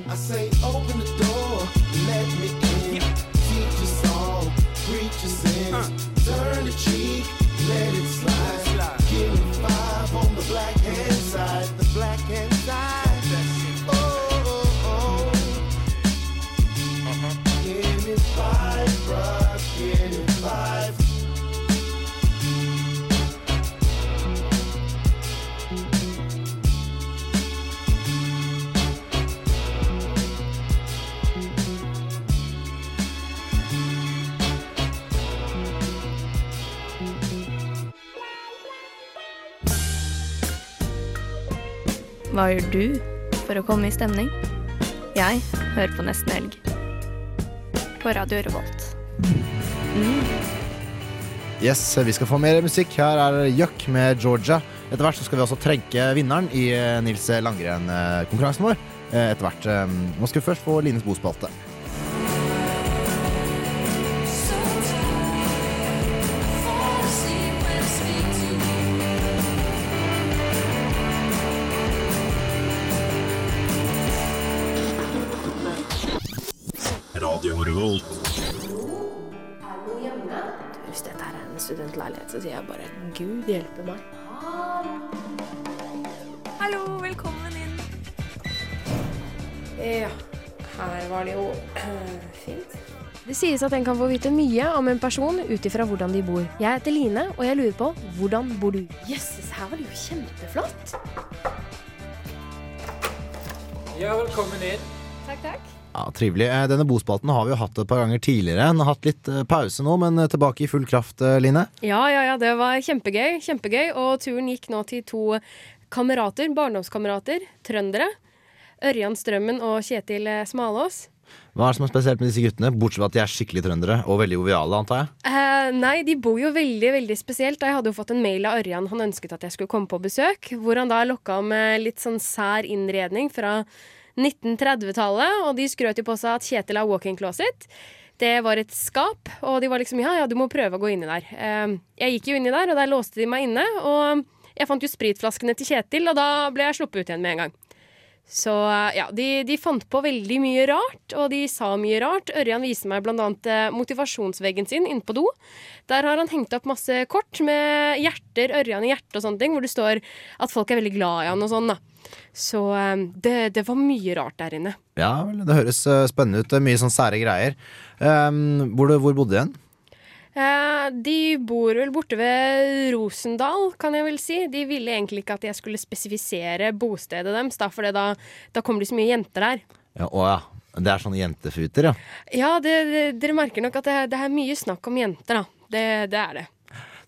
I say, open the door, let me in. Teach us all, preach a sin. Turn the cheek, let it slide. Me five on the black hand side. The black hand Hva gjør du for å komme i stemning? Jeg hører på Nesten Helg. På Radio Revolt. Yes, vi skal få mer musikk. Her er Jøkk med Georgia. Etter hvert skal vi også trenke vinneren i eh, Nils Langrenn-konkurransen vår. Eh, Etter hvert. eh, Nå skal vi først få Lines bospalte. Gud hjelpe meg. Hallo, velkommen inn. Ja, her var det jo (clears throat) fint. Det sies at en kan få vite mye om en person ut ifra hvordan de bor. Jeg heter Line, og jeg lurer på hvordan bor du? Jøsses, her var det jo kjempeflott. Ja, velkommen inn. Takk, takk. Ja, Trivelig. Eh, Denne bospalten har vi jo hatt et par ganger tidligere. Den har hatt litt eh, pause nå, men eh, tilbake i full kraft, Line. Ja, ja, ja, det var kjempegøy. Kjempegøy. Og turen gikk nå til to kamerater, barndomskamerater, trøndere. Ørjan Strømmen og Kjetil Smalås. Hva er det som er spesielt med disse guttene? Bortsett fra at de er skikkelig trøndere og veldig joviale, antar jeg. Eh, nei, de bor jo veldig veldig spesielt. Jeg hadde jo fått en mail av Ørjan. Han ønsket at jeg skulle komme på besøk. Hvor han da lokka med litt sånn sær innredning fra 1930-tallet. Og de skrøt jo på seg at Kjetil har walk-in closet. Det var et skap, og de var liksom ja, ja, du må prøve å gå inni der. Eh, jeg gikk jo inni der, og der låste de meg inne. Og jeg fant jo spritflaskene til Kjetil, og da ble jeg sluppet ut igjen med en gang. Så ja, de, de fant på veldig mye rart, og de sa mye rart. Ørjan viste meg annet eh, motivasjonsveggen sin inne på do. Der har han hengt opp masse kort med hjerter, Ørjan i hjertet og sånne ting, hvor det står at folk er veldig glad i han og sånn, da. Så eh, det, det var mye rart der inne. Ja vel, det høres eh, spennende ut. Mye sånn sære greier. Um, hvor, hvor bodde du igjen? Eh, de bor vel borte ved Rosendal, kan jeg vel si. De ville egentlig ikke at jeg skulle spesifisere bostedet deres, da, for da, da kommer det så mye jenter der. Ja, å ja. Det er sånne jentefuter, ja. Ja, det, det, dere merker nok at det, det er mye snakk om jenter, da. Det, det er det.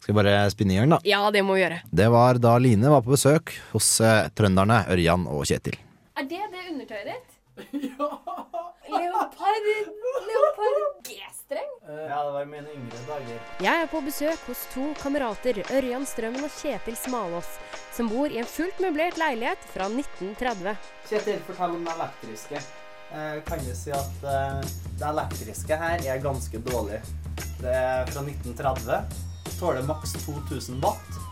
Skal vi bare spinne i gang, da. Ja, det må vi gjøre. Det var da Line var på besøk hos eh, trønderne Ørjan og Kjetil. Er det det undertøyet ditt? (laughs) ja! Leopard Leopard G-streng. Ja, det var mine yngre dager. Jeg er på besøk hos to kamerater, Ørjan Strømmen og Kjetil Smalås, som bor i en fullt møblert leilighet fra 1930. Kjetil, fortell om det elektriske. Jeg kan du si at eh, det elektriske her er ganske dårlig. Det er fra 1930. Tåler maks 2000 watt,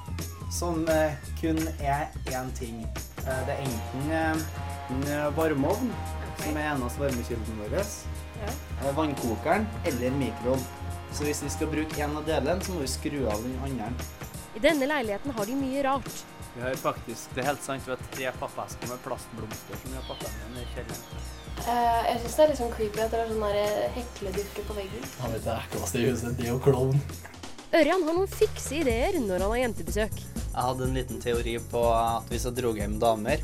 som eh, kun er én ting. Eh, det er enten eh, en varmeovn, som er eneste varmekilden vår, eh, vannkokeren eller mikroen. Så hvis vi skal bruke en av delene, så må vi skru av den andre. I denne leiligheten har de mye rart. Vi har faktisk, det er helt sant, vi har tre pappesker med plastblomster som vi har pakka ned i kjelleren. Uh, jeg syns det er litt sånn creepy at det er sånne der hekledukker på veggen. Han vet det ekleste i huset, det er jo klovn. Ørjan har noen fikse ideer når han har jentebesøk. Jeg hadde en liten teori på at hvis jeg dro hjem damer,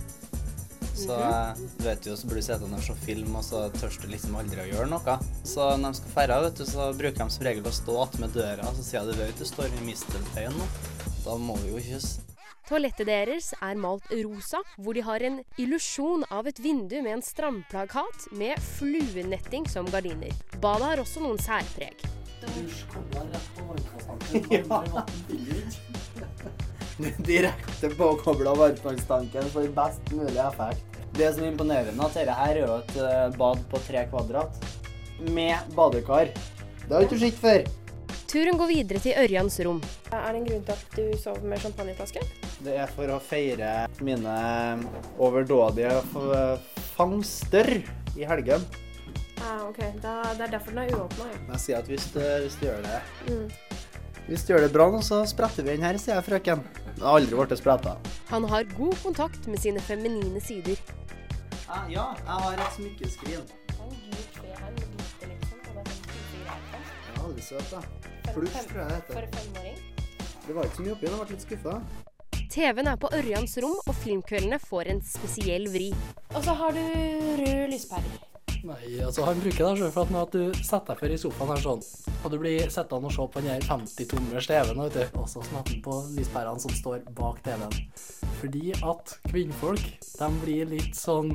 så Mhm. du vet jo, så blir du sittende og se film, og så tør du liksom aldri å gjøre noe. Så når de skal ferde, vet du, så bruker de som regel å stå attmed døra, så sier de du vet du står i mistelteien nå. Da må vi jo kysse. Toalettet deres er malt rosa, hvor de har en illusjon av et vindu med en strandplakat med fluenetting som gardiner. Badet har også noen særpreg. (laughs) (laughs) Direkte påkobla varmtvannstanken for best mulig effekt. Det som er imponerende, at dette her er jo et eh, bad på tre kvadrat med badekar. Det har ikke du sett før. Turen går videre til Ørjans rom. Er det en grunn til at du sover med champagneflaske? Det er for å feire mine overdådige fangster i helgen. Ah, ok. Da, det er derfor den er uåpna. Jeg sier at hvis du, hvis du gjør det Mm. Hvis du gjør det bra nå, så spretter vi den her, sier jeg frøken. Det har aldri blitt spretta. Han har god kontakt med sine feminine sider. Ja, ja, jeg har et smykkeskrin. Ja, veldig søt, da. Pluss, tror jeg det heter. Det var ikke så mye oppi, jeg ble litt skuffa. TV-en er på Ørjans rom, og filmkveldene får en spesiell vri. Og så har du rød lyspærer. Nei, altså han bruker det selv for at nå at du setter deg for i sofaen her sånn, og du blir sittende og se på den her 50-tommers TV-en, vet du, og så snakker på lyspærene som står bak TV-en. Fordi at kvinnfolk, de blir litt sånn,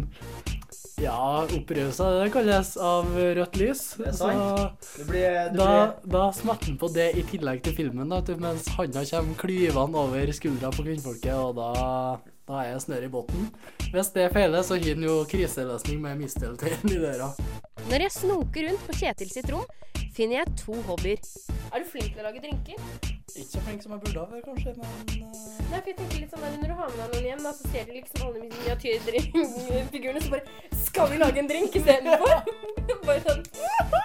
ja, opprøsa, det kalles, av rødt lys. Det er sant. Så Det blir, det da, blir da smetter han på det i tillegg til filmen, da, mens handa kommer klyvende over skuldra på kvinnfolket, og da, da er jeg snør i båten. Hvis det feiler, så har han jo kriseløsning med misteltein i døra. Når jeg snoker rundt på Kjetil sitt rom, finner jeg to hobbyer. Er du flink til å lage drinker? Ikke så flink som jeg burde ha, kanskje, men Nei, for jeg tenker litt sånn der, Når du har med deg noen hjem, da, så ser du liksom alle miniatyrfigurene, så bare Skal vi lage en drink istedenfor? (laughs) bare sånn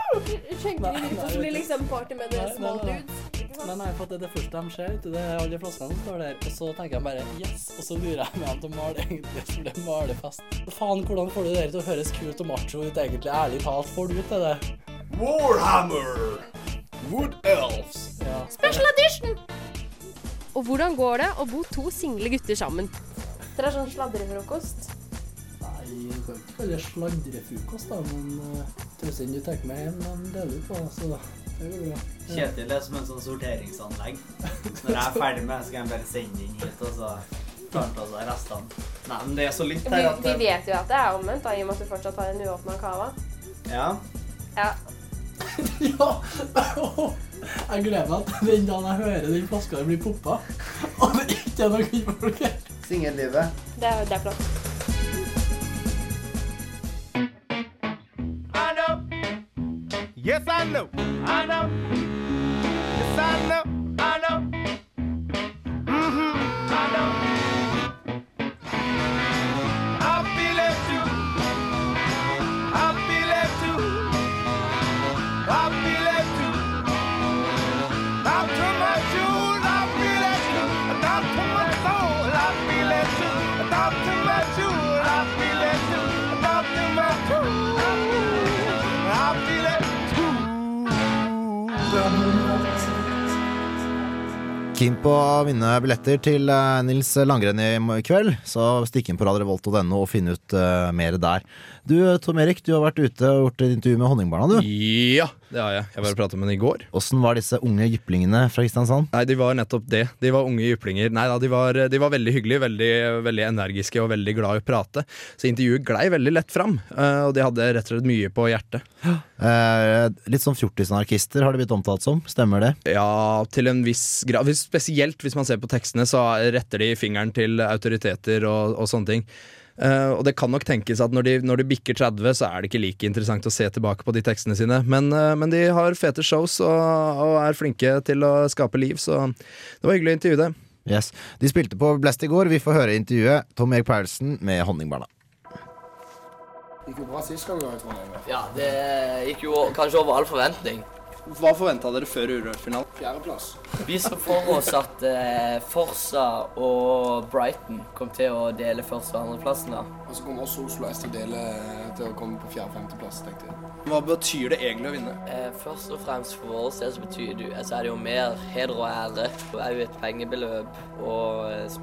(laughs) Skjenker de ut, og så blir liksom party med the small dudes. Ikke jeg Nei, fått det, det første de ser, vet du, det er alle flaskene som står der, og så tenker jeg bare yes, og så lurer jeg meg om til å male egentlig, for det malefest. Faen, hvordan får du det til å høres kult og macho ut, egentlig, ærlig talt, får du til det? Warhammer! Wood Elves! Ja. Special edition! Og hvordan går det å bo to single gutter sammen? Dere har sånn sladrefrokost. Nei, du kan ikke kalle det sladrefrokost, da, men uh, tøsene du tar med hjem, den deler du på, så det går bra. Kjetil er som en sånn sorteringsanlegg. Når jeg er ferdig med det, så jeg bare sende inn hit, og så tar han på seg restene. Nei, men det er så litt Vi, her at vi vet jo at det er omvendt, da, i og med at du fortsatt har en uåpna cava. Ja. (laughs) Ja. Jeg gleder meg til den dagen jeg hører den flaska blir poppa, og det ikke er noe kvinnfolk her. Singellivet. Det det er flott. Yes, I know. I know. Yes, I know. På å vinne billetter til eh, Nils Langrenn i kveld, så stikk inn på radiorevolt.no og finn ut eh, mer der. Du Tom Erik, du har vært ute og gjort et intervju med Honningbarna, du. Ja, det har jeg. Jeg var og pratet med dem i går. Åssen var disse unge jyplingene fra Kristiansand? Nei, de var nettopp det. De var unge jyplinger. Nei da, de var, de var veldig hyggelige, veldig, veldig energiske og veldig glad i å prate. Så intervjuet glei veldig lett fram, eh, og de hadde rett og slett mye på hjertet. Eh, litt sånn fjortisanarkister har de blitt omtalt som, stemmer det? Ja, til en viss grad. Spesielt hvis man ser på tekstene, så retter de fingeren til autoriteter og, og sånne ting. Eh, og det kan nok tenkes at når de, når de bikker 30, så er det ikke like interessant å se tilbake på de tekstene sine. Men, uh, men de har fete shows og, og er flinke til å skape liv, så det var hyggelig å intervjue dem. Yes. De spilte på Blest i går. Vi får høre intervjuet. Tom Erik Paulsen med Honningbarna. Gikk jo bra sist gang du var i Trondheim. Ja, det gikk jo kanskje over all forventning. Hva forventa dere før Urørt-finalen? Fjerdeplass. Vi så for oss at eh, Forsa og Brighton kom til å dele første- og andreplassen. da. Og så kommer også Oslo S til å dele til å komme på fjerde-femteplass, tenkte jeg. Hva betyr det egentlig å vinne? Eh, først og fremst for vår del så betyr det, altså er det jo mer heder og ære. Og òg et pengebeløp og eh,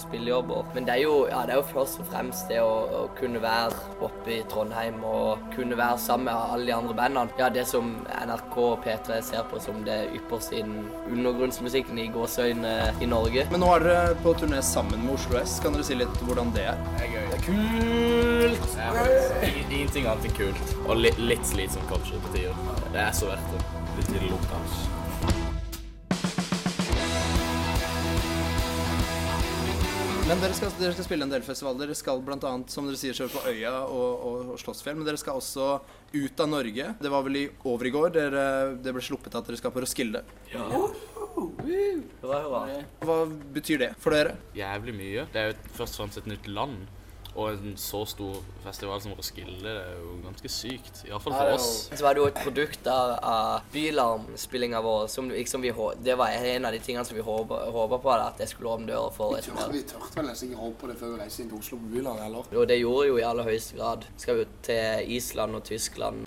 spillejobber. Men det er, jo, ja, det er jo først og fremst det å, å kunne være oppe i Trondheim og kunne være sammen med alle de andre bandene. Ja, det som NRK og P3 ser på som det ypperste innen undergrunnsmusikken i gåseøyne i Norge. Men nå er dere på turné sammen med Oslo S. Kan dere si litt hvordan det er? Det er gøy. Det er kult! Det er ingenting annet enn kult. Og litt, litt slitsomt kanskje på tider. Det er så verdt det. Litt tidlig luktende. Men dere skal, dere skal spille en del festivaler. Dere skal bl.a. som dere sier, kjøre på Øya og, og, og Slåssfjell. Men dere skal også ut av Norge. Det var vel i over i går dere, det ble sluppet at dere skal på Roskilde. Ja. Hurra, hurra. Hva betyr det for dere? Jævlig mye. Det er jo først og fremst et nytt land. Og en så stor festival som Roskilde, det er jo ganske sykt. Iallfall for oss. Så var det jo et produkt av, av Bylarm-spillinga vår. Som liksom vi, det var en av de tingene som vi håpa på, at det skulle åpne døra for. Vi et tørte, vi tørte vel nesten ikke håpe på det før vi reiste inn til Oslo på bylarm, eller? Jo, det gjorde jo i aller høyeste grad. Skal jo til Island og Tyskland.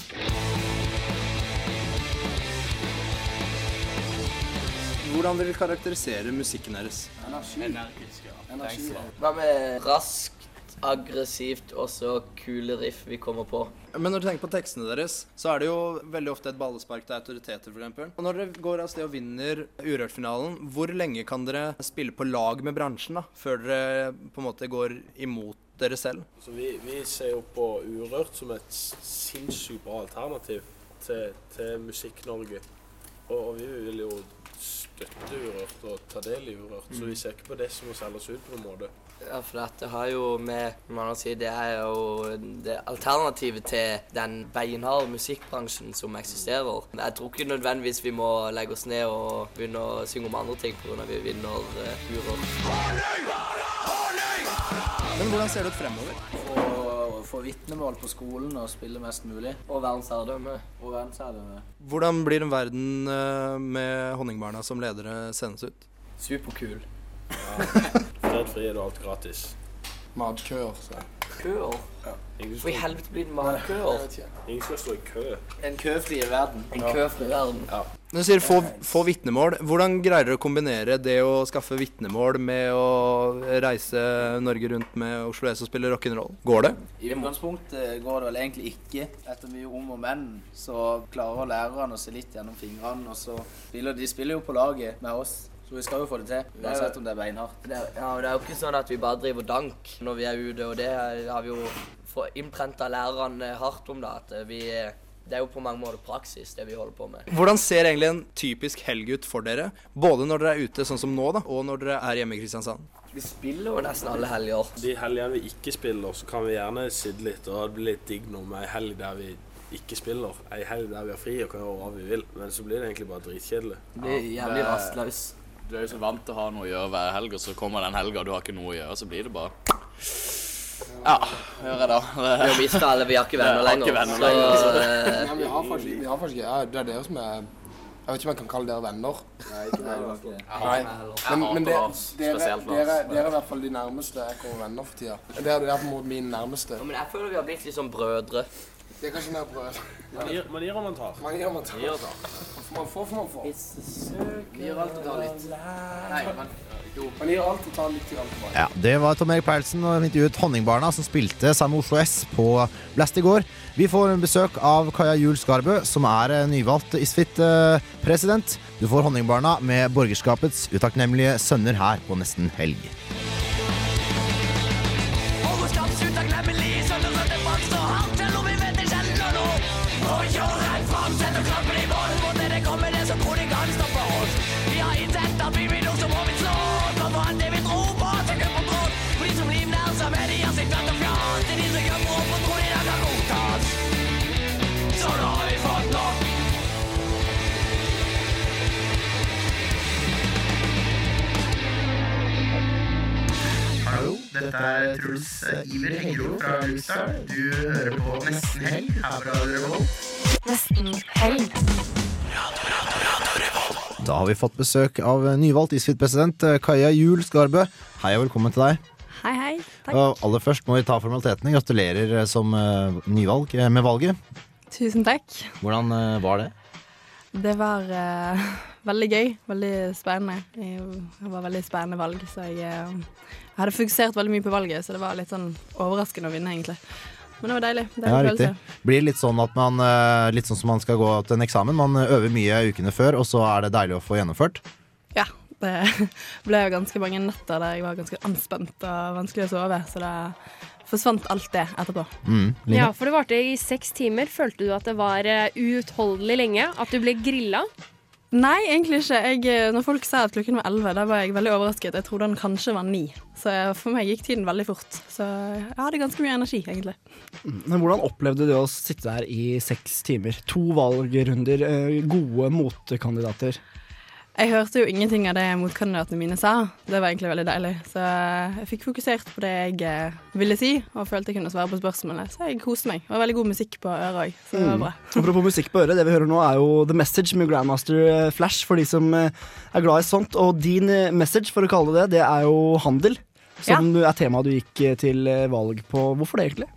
Hvordan vil dere karakterisere musikken deres? Energi. Energisk, ja. Energi. Hva med raskt, aggressivt og så kule riff vi kommer på? Men når du tenker på tekstene deres, så er det jo veldig ofte et ballespark til autoriteter, f.eks. Og når dere går av sted og vinner Urørt-finalen, hvor lenge kan dere spille på lag med bransjen da, før dere på en måte går imot dere selv? Så vi, vi ser jo på Urørt som et sinnssykt bra alternativ til, til Musikk-Norge. Og, og vi vil jo støtte Urørt og ta del i Urørt, så Mm. vi ser ikke på det som å selge oss ut på en måte. Ja, for dette har jo med man si, Det er jo det alternativet til den beinharde musikkbransjen som eksisterer. Jeg tror ikke nødvendigvis vi må legge oss ned og begynne å synge om andre ting pga. vi vinner uh, Urørt. Men hvordan ser det ut fremover? Å få vitnemål på skolen og spille mest mulig. Og verdensherredømme. Og verdensherredømme. Hvordan blir en verden eh, med Honningbarna som ledere sendes ut? Superkul. (laughs) Fred er og alt gratis. Matkøer, så. Køer? Ja. Ingen i helvete blir det matkøer? Ingen skal stå i kø. En køfri verden. En køfri verden. Ja. Når du sier få, få vitnemål, hvordan greier dere å kombinere det å skaffe vitnemål med å reise Norge rundt med Oslo S og spille rock'n'roll? Går det? I utgangspunktet går det vel egentlig ikke. Etter mye om og men så klarer lærerne å se litt gjennom fingrene. Og så spiller de spiller jo på laget med oss, så vi skal jo få det til. Uansett om det er beinhardt. Det er, ja, og det er jo ikke sånn at vi bare driver dank når vi er ute, og det har vi jo fått innprenta lærerne hardt om, da. At vi Det er jo på mange måter praksis, det vi holder på med. Hvordan ser egentlig en typisk helg ut for dere? Både når dere er ute sånn som nå, da, og når dere er hjemme i Kristiansand? Vi spiller jo nesten alle helger. De helgene vi ikke spiller, så kan vi gjerne sitte litt, og det blir litt digg nå med ei helg der vi ikke spiller. Ei helg der vi har fri og kan gjøre hva vi vil. Men så blir det egentlig bare dritkjedelig. Det Blir jævlig rastløs. Du er jo så vant til å ha noe å gjøre hver helg, og så kommer den helga og du har ikke noe å gjøre, så blir det bare Ja, gjør jeg da? Vi har mistet alle, vi har ikke venner (laughs) lenger, Ikke venner så, lenger, så. eh, Ja, vi har faktisk, vi har faktisk ja, Det er dere som er Jeg vet ikke om jeg kan kalle dere venner. Nei, ikke meg. det det. Nei. Men, men det, dere, dere, dere er i hvert fall de nærmeste jeg kommer venner for tida. Dere er på en måte min nærmeste. Men jeg føler vi har blitt litt sånn brødre. Det er kanskje mer brød. Man gir, man gir og man tar. Man gir og man tar. Man. Man får, får man får. Vi gjør alt og tar litt. Nei, man, jo. Man gir alt og tar litt tilbake. Ja, Det var Tom Erik Paulsen og intervjuet Honningbarna, som spilte sammen med Oslo S på Blast i går. Vi får besøk av Kaja Juel Skarbø, som er eh, nyvalgt Isfit-president. Du får Honningbarna med borgerskapets utakknemlige sønner her på nesten helg. Kjolheim framsetter kampen i mål. the company det kommer, det som kronikerne står for oss. Vi har innsett at vi vil noe som må vi slå. Kom for det vi tror på, til kupp og gråt. For de som livnærer seg med de har sitt vett og fjas. Det er de som gjør for å tro de der kan godtas. Så nå Hallo, dette er Truls Iver Hengro fra Luxstar. Du hører på Nesten Helg her fra Radio Revolt. Nesten helg. Da har vi fått besøk av nyvalgt Isfit-president eh, Kaja Juel Skarbø. Hei og velkommen til deg. Hei, hei. Takk. Og aller først må vi ta formalitetene. Gratulerer eh, som eh, nyvalg med valget. Tusen takk. Hvordan var det? Det var uh, (laughs) veldig gøy. Veldig spennende. Det var veldig spennende valg, så jeg, eh, jeg hadde fokusert veldig mye på valget, så det var litt sånn overraskende å vinne, egentlig. Men det var deilig. Ja, riktig. følelse. Blir litt sånn at man eh, Litt sånn som man skal gå til en eksamen. Man øver mye ukene før, og så er det deilig å få gjennomført. Ja. Det (laughs) ble jo ganske mange netter der jeg var ganske anspent og vanskelig å sove, så det forsvant alt det etterpå. Mm, Ja, for det varte i seks timer. Følte du at det var eh, uutholdelig lenge? At du ble grilla? Nei, egentlig ikke. Jeg, eh, når folk sa at klokken var elleve, da var jeg veldig overrasket. Jeg trodde den kanskje var ni. Så for meg gikk tiden veldig fort. Så jeg hadde ganske mye energi, egentlig. Men hvordan opplevde du å sitte der i seks timer? To valgrunder, eh, gode motkandidater. Jeg hørte jo ingenting av det motkandidatene mine sa. Det var egentlig veldig deilig. Så jeg fikk fokusert på det jeg eh, ville si, og følte jeg kunne svare på spørsmålene. Så jeg koste meg. Det var veldig god musikk på øret òg, så det var Mm. Apropos musikk på øret, det vi hører nå er jo The Message med Grandmaster eh, Flash for de som eh, er glad i sånt. Og din message, for å kalle det det, det er jo handel. Som er temaet du gikk til valg på. Hvorfor det, egentlig?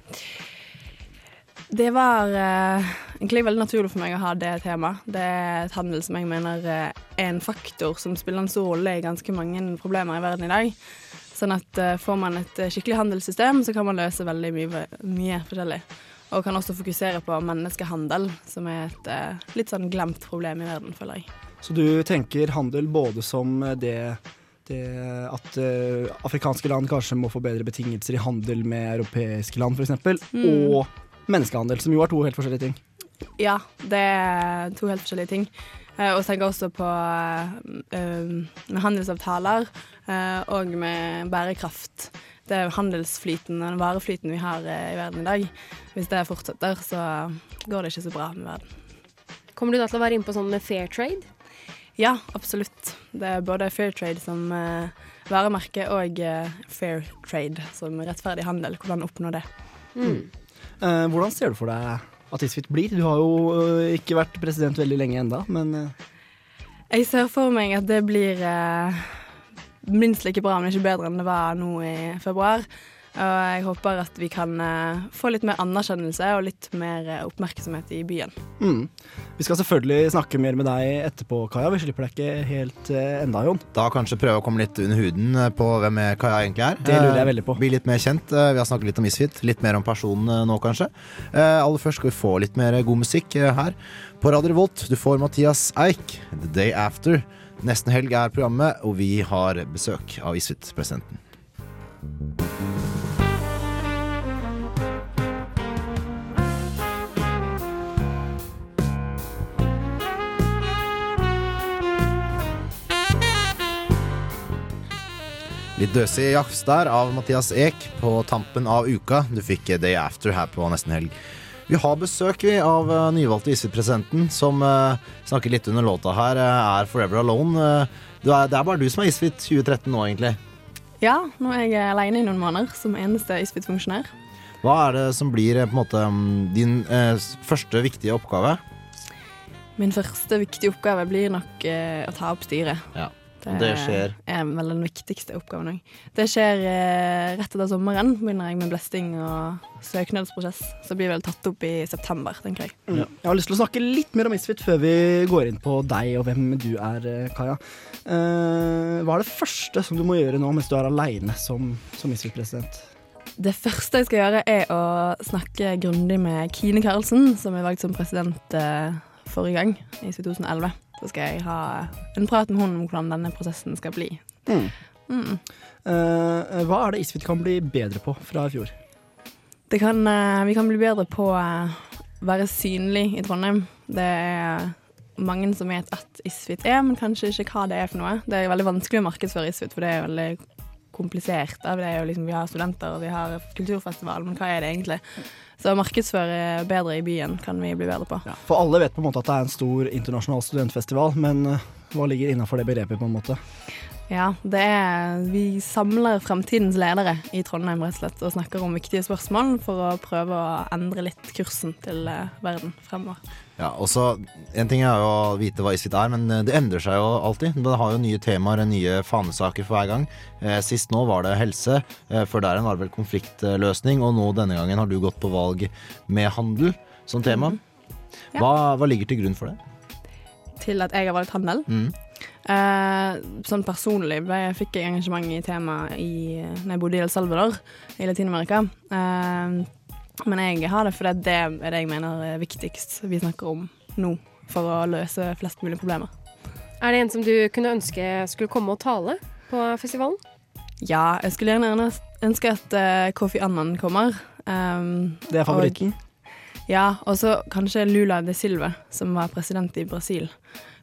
Det var egentlig veldig naturlig for meg å ha det temaet. Det er et handel som jeg mener er en faktor som spiller en stor rolle i ganske mange problemer i verden i dag. Sånn at eh, får man et eh, skikkelig handelssystem, så kan man løse veldig mye, mye forskjellig. Og kan også fokusere på menneskehandel, som er et eh, litt sånn glemt problem i verden, føler jeg. Så du tenker handel både som det, det at afrikanske land kanskje må få bedre betingelser i handel med europeiske land, f.eks., Mm. og menneskehandel, som jo er to helt forskjellige ting. Ja, det er to helt forskjellige ting. Og og tenker også på eh, eh, med handelsavtaler eh, og med bærekraft. Det er handelsflyten og den vareflyten vi har eh, i verden i dag. Hvis det fortsetter, så går det ikke så bra med verden. Kommer du da til å være inne på sånn med fair trade? Ja, absolutt. Det er både fair trade som eh, varemerke og eh, fair trade som rettferdig handel. Hvordan oppnå det. Mm. Eh, hvordan ser du for deg at Isfit blir? Du har jo eh, ikke vært president veldig lenge enda, men eh, Jeg ser for meg at det blir eh, minst like bra, men ikke bedre enn det var nå i februar. Og jeg håper at vi kan eh, få litt mer anerkjennelse og litt mer eh, oppmerksomhet i byen. mm. Vi skal selvfølgelig snakke mer med deg etterpå, Kaja. Vi slipper deg ikke helt eh, enda, Jon. Da kanskje prøve å komme litt under huden på hvem Kaja egentlig er. Det lurer jeg veldig på. Bli litt mer kjent. Vi har snakket litt om Misfit, litt mer om personen nå, kanskje. Eh, Aller først skal vi få litt mer god musikk her på Radio Revolt. Du får Mathias Eik, The Day After. Nesten helg er programmet, og vi har besøk av Isfit-presidenten. Litt døsig jafs der av Mathias Eek på tampen av uka. Du fikk Day After her på nesten helg. Vi har besøk vi av eh, nyvalgte Isfit-presidenten, som uh, snakker litt under låta her, uh, er Forever Alone. Uh, du er, det er bare du som er Isfit 2013 nå, egentlig. Ja, nå er jeg alene i noen måneder som eneste Isfit-funksjonær. Hva er det som blir eh, på en måte mm, din eh, første viktige oppgave? Min første viktige oppgave blir nok eh, å ta opp styret. Ja, det skjer. er vel den viktigste oppgaven òg. Det skjer eh, rett etter sommeren. Begynner jeg med blesting og søknadsprosess. Så blir vel tatt opp i september, tenker jeg. Mm. Jeg har lyst til å snakke litt mer om Isfit før vi går inn på deg og hvem du er, eh, Kaja. Eh, hva er det første som du må gjøre nå mens du er aleine som, som Isfit-president? Det første jeg skal gjøre, er å snakke grundig med Kine Karlsen, som er valgt som president eh, forrige gang, i 2011. Så skal jeg ha en prat med henne om hvordan denne prosessen skal bli. Mm. Mm. Uh, hva er det Isfit kan bli bedre på fra i fjor? Det kan, uh, vi kan bli bedre på å være synlig i Trondheim. Det er mange som vet at Isfit er, men kanskje ikke hva det er for noe. Det er veldig vanskelig å markedsføre Isfit, for det er veldig komplisert. da. Det er jo liksom, vi har studenter og vi har kulturfestival, men hva er det egentlig? Så å markedsføre bedre i byen kan vi bli bedre på. For alle vet på en måte at det er en stor internasjonal studentfestival, men eh, hva ligger innafor det begrepet, på en måte? Ja, det er, vi samler fremtidens ledere i Trondheim rett og slett, og snakker om viktige spørsmål for å prøve å endre litt kursen til eh, verden fremover. Ja, og så, En ting er jo å vite hva Isfit er, men eh, det endrer seg jo alltid. Det har jo nye temaer, og nye fanesaker for hver gang. Eh, sist nå var det helse, eh, før der var det vel konfliktløsning, og nå denne gangen har du gått på valg med handel som tema. Ja. Hva, hva ligger til grunn for det? Til at jeg har valgt handel. Mm. Eh, sånn personlig ble, fikk jeg engasjement i temaet da når jeg bodde i El Salvador i Latin-Amerika. Eh, men jeg har det fordi det er det jeg mener er viktigst vi snakker om nå, for å løse flest mulig problemer. Er det en som du kunne ønske skulle komme og tale på festivalen? Ja, jeg skulle gjerne ønske at eh, Kofi Annan kommer. Um, Det er favoritten. Og, ja, og så kanskje Lula de Silva, som var president i Brasil.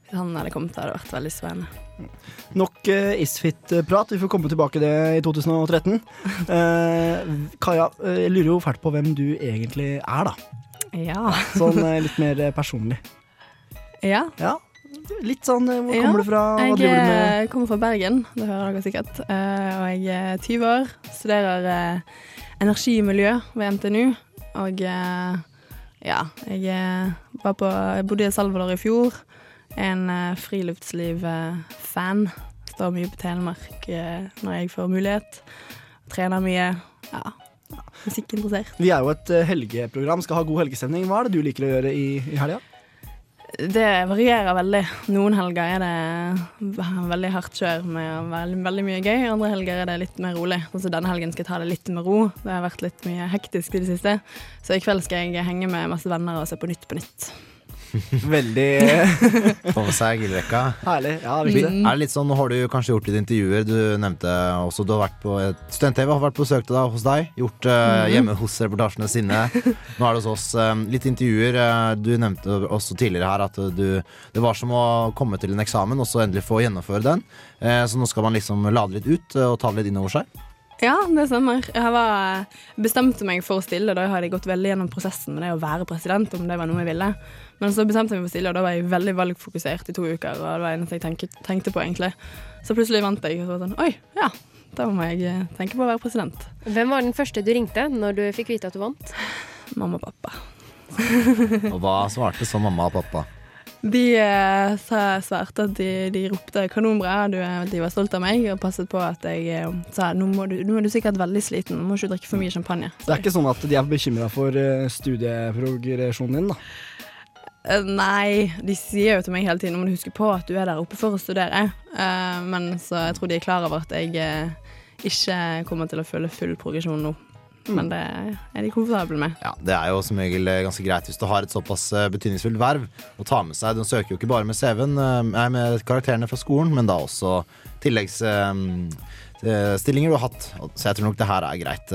Hvis han hadde kommet, hadde det vært veldig spennende. Nok uh, Isfit-prat. Vi får komme tilbake det i 2013. Uh, (laughs) Kaja, eh, jeg lurer jo fælt på hvem du egentlig er, da. Ja. Sånn eh, litt mer eh, personlig. Ja. Ja, Litt sånn eh, Hvor Ja, kommer du fra? Hva Jeg driver du med? Jeg kommer fra Bergen, det hører dere sikkert. Uh, og jeg er 20 år, studerer energimiljø energi ved NTNU. Og eh, ja, jeg eh, var på, jeg bodde i Salvador i fjor. En uh, friluftsliv-fan. Står mye på Telemark eh, når jeg får mulighet. Trener mye. Ja, musikkinteressert. Vi er jo et eh, helgeprogram, skal ha god helgestemning. Hva er det du liker å gjøre i, i helga? Det varierer veldig. Noen helger er det veldig hardt kjør med veldig, veldig mye gøy. Andre helger er det litt mer rolig. Altså denne helgen skal jeg ta det litt med ro. Det har vært litt mye hektisk i det siste. Så i kveld skal jeg henge med masse venner og se på Nytt på Nytt. Veldig (laughs) Få med seg grillrekka. Herlig. Ja, Vi- viktig. Er det litt sånn, Nå har du kanskje gjort litt intervjuer. Du nevnte også du har vært på Student-TV har vært på besøk til deg hos deg. Gjort Mhm. hjemme hos reportasjene sine. Nå er det hos oss. eh, litt intervjuer. eh, du nevnte også tidligere her at du, det var som å komme til en eksamen og så endelig få gjennomføre den. Uh, så nå skal man liksom lade litt ut uh, og ta det litt inn over seg. Ja, det stemmer. Jeg var, bestemte meg for å stille, da hadde jeg gått veldig gjennom prosessen med det å være president, om det var noe jeg ville. Men så bestemte jeg meg for stille, og da var jeg veldig valgfokusert i to uker. Og det var eneste jeg tenkte, tenkte på, egentlig. Så plutselig vant jeg, og så var det sånn Oi, ja, da må jeg eh, tenke på å være president. Hvem var den første du ringte når du fikk vite at du vant? Mamma og pappa. (laughs) Og hva svarte så mamma og pappa? De eh, sa svarte at de, de ropte kanonbra, er- de var stolt av meg og passet på at jeg eh, sa nå må, du, nå er du sikkert veldig sliten, nå må ikke du drikke for mye champagne. Det er ikke sånn at de er bekymra for eh, studieprogresjonen din, da. Eh, Nei, de sier jo til meg hele tiden må du huske på at du er der oppe for å studere. Eh, men så jeg tror de er klar over at jeg eh, ikke kommer til å føle full progresjon nå. Men det er de komfortable med. Ja, Det er jo som regel ganske greit hvis du har et såpass betydningsfullt verv å ta med seg. Du søker jo ikke bare med CV-en, nei, med karakterene fra skolen, men da også tilleggsstillinger du har hatt. Så jeg tror nok det her er greit.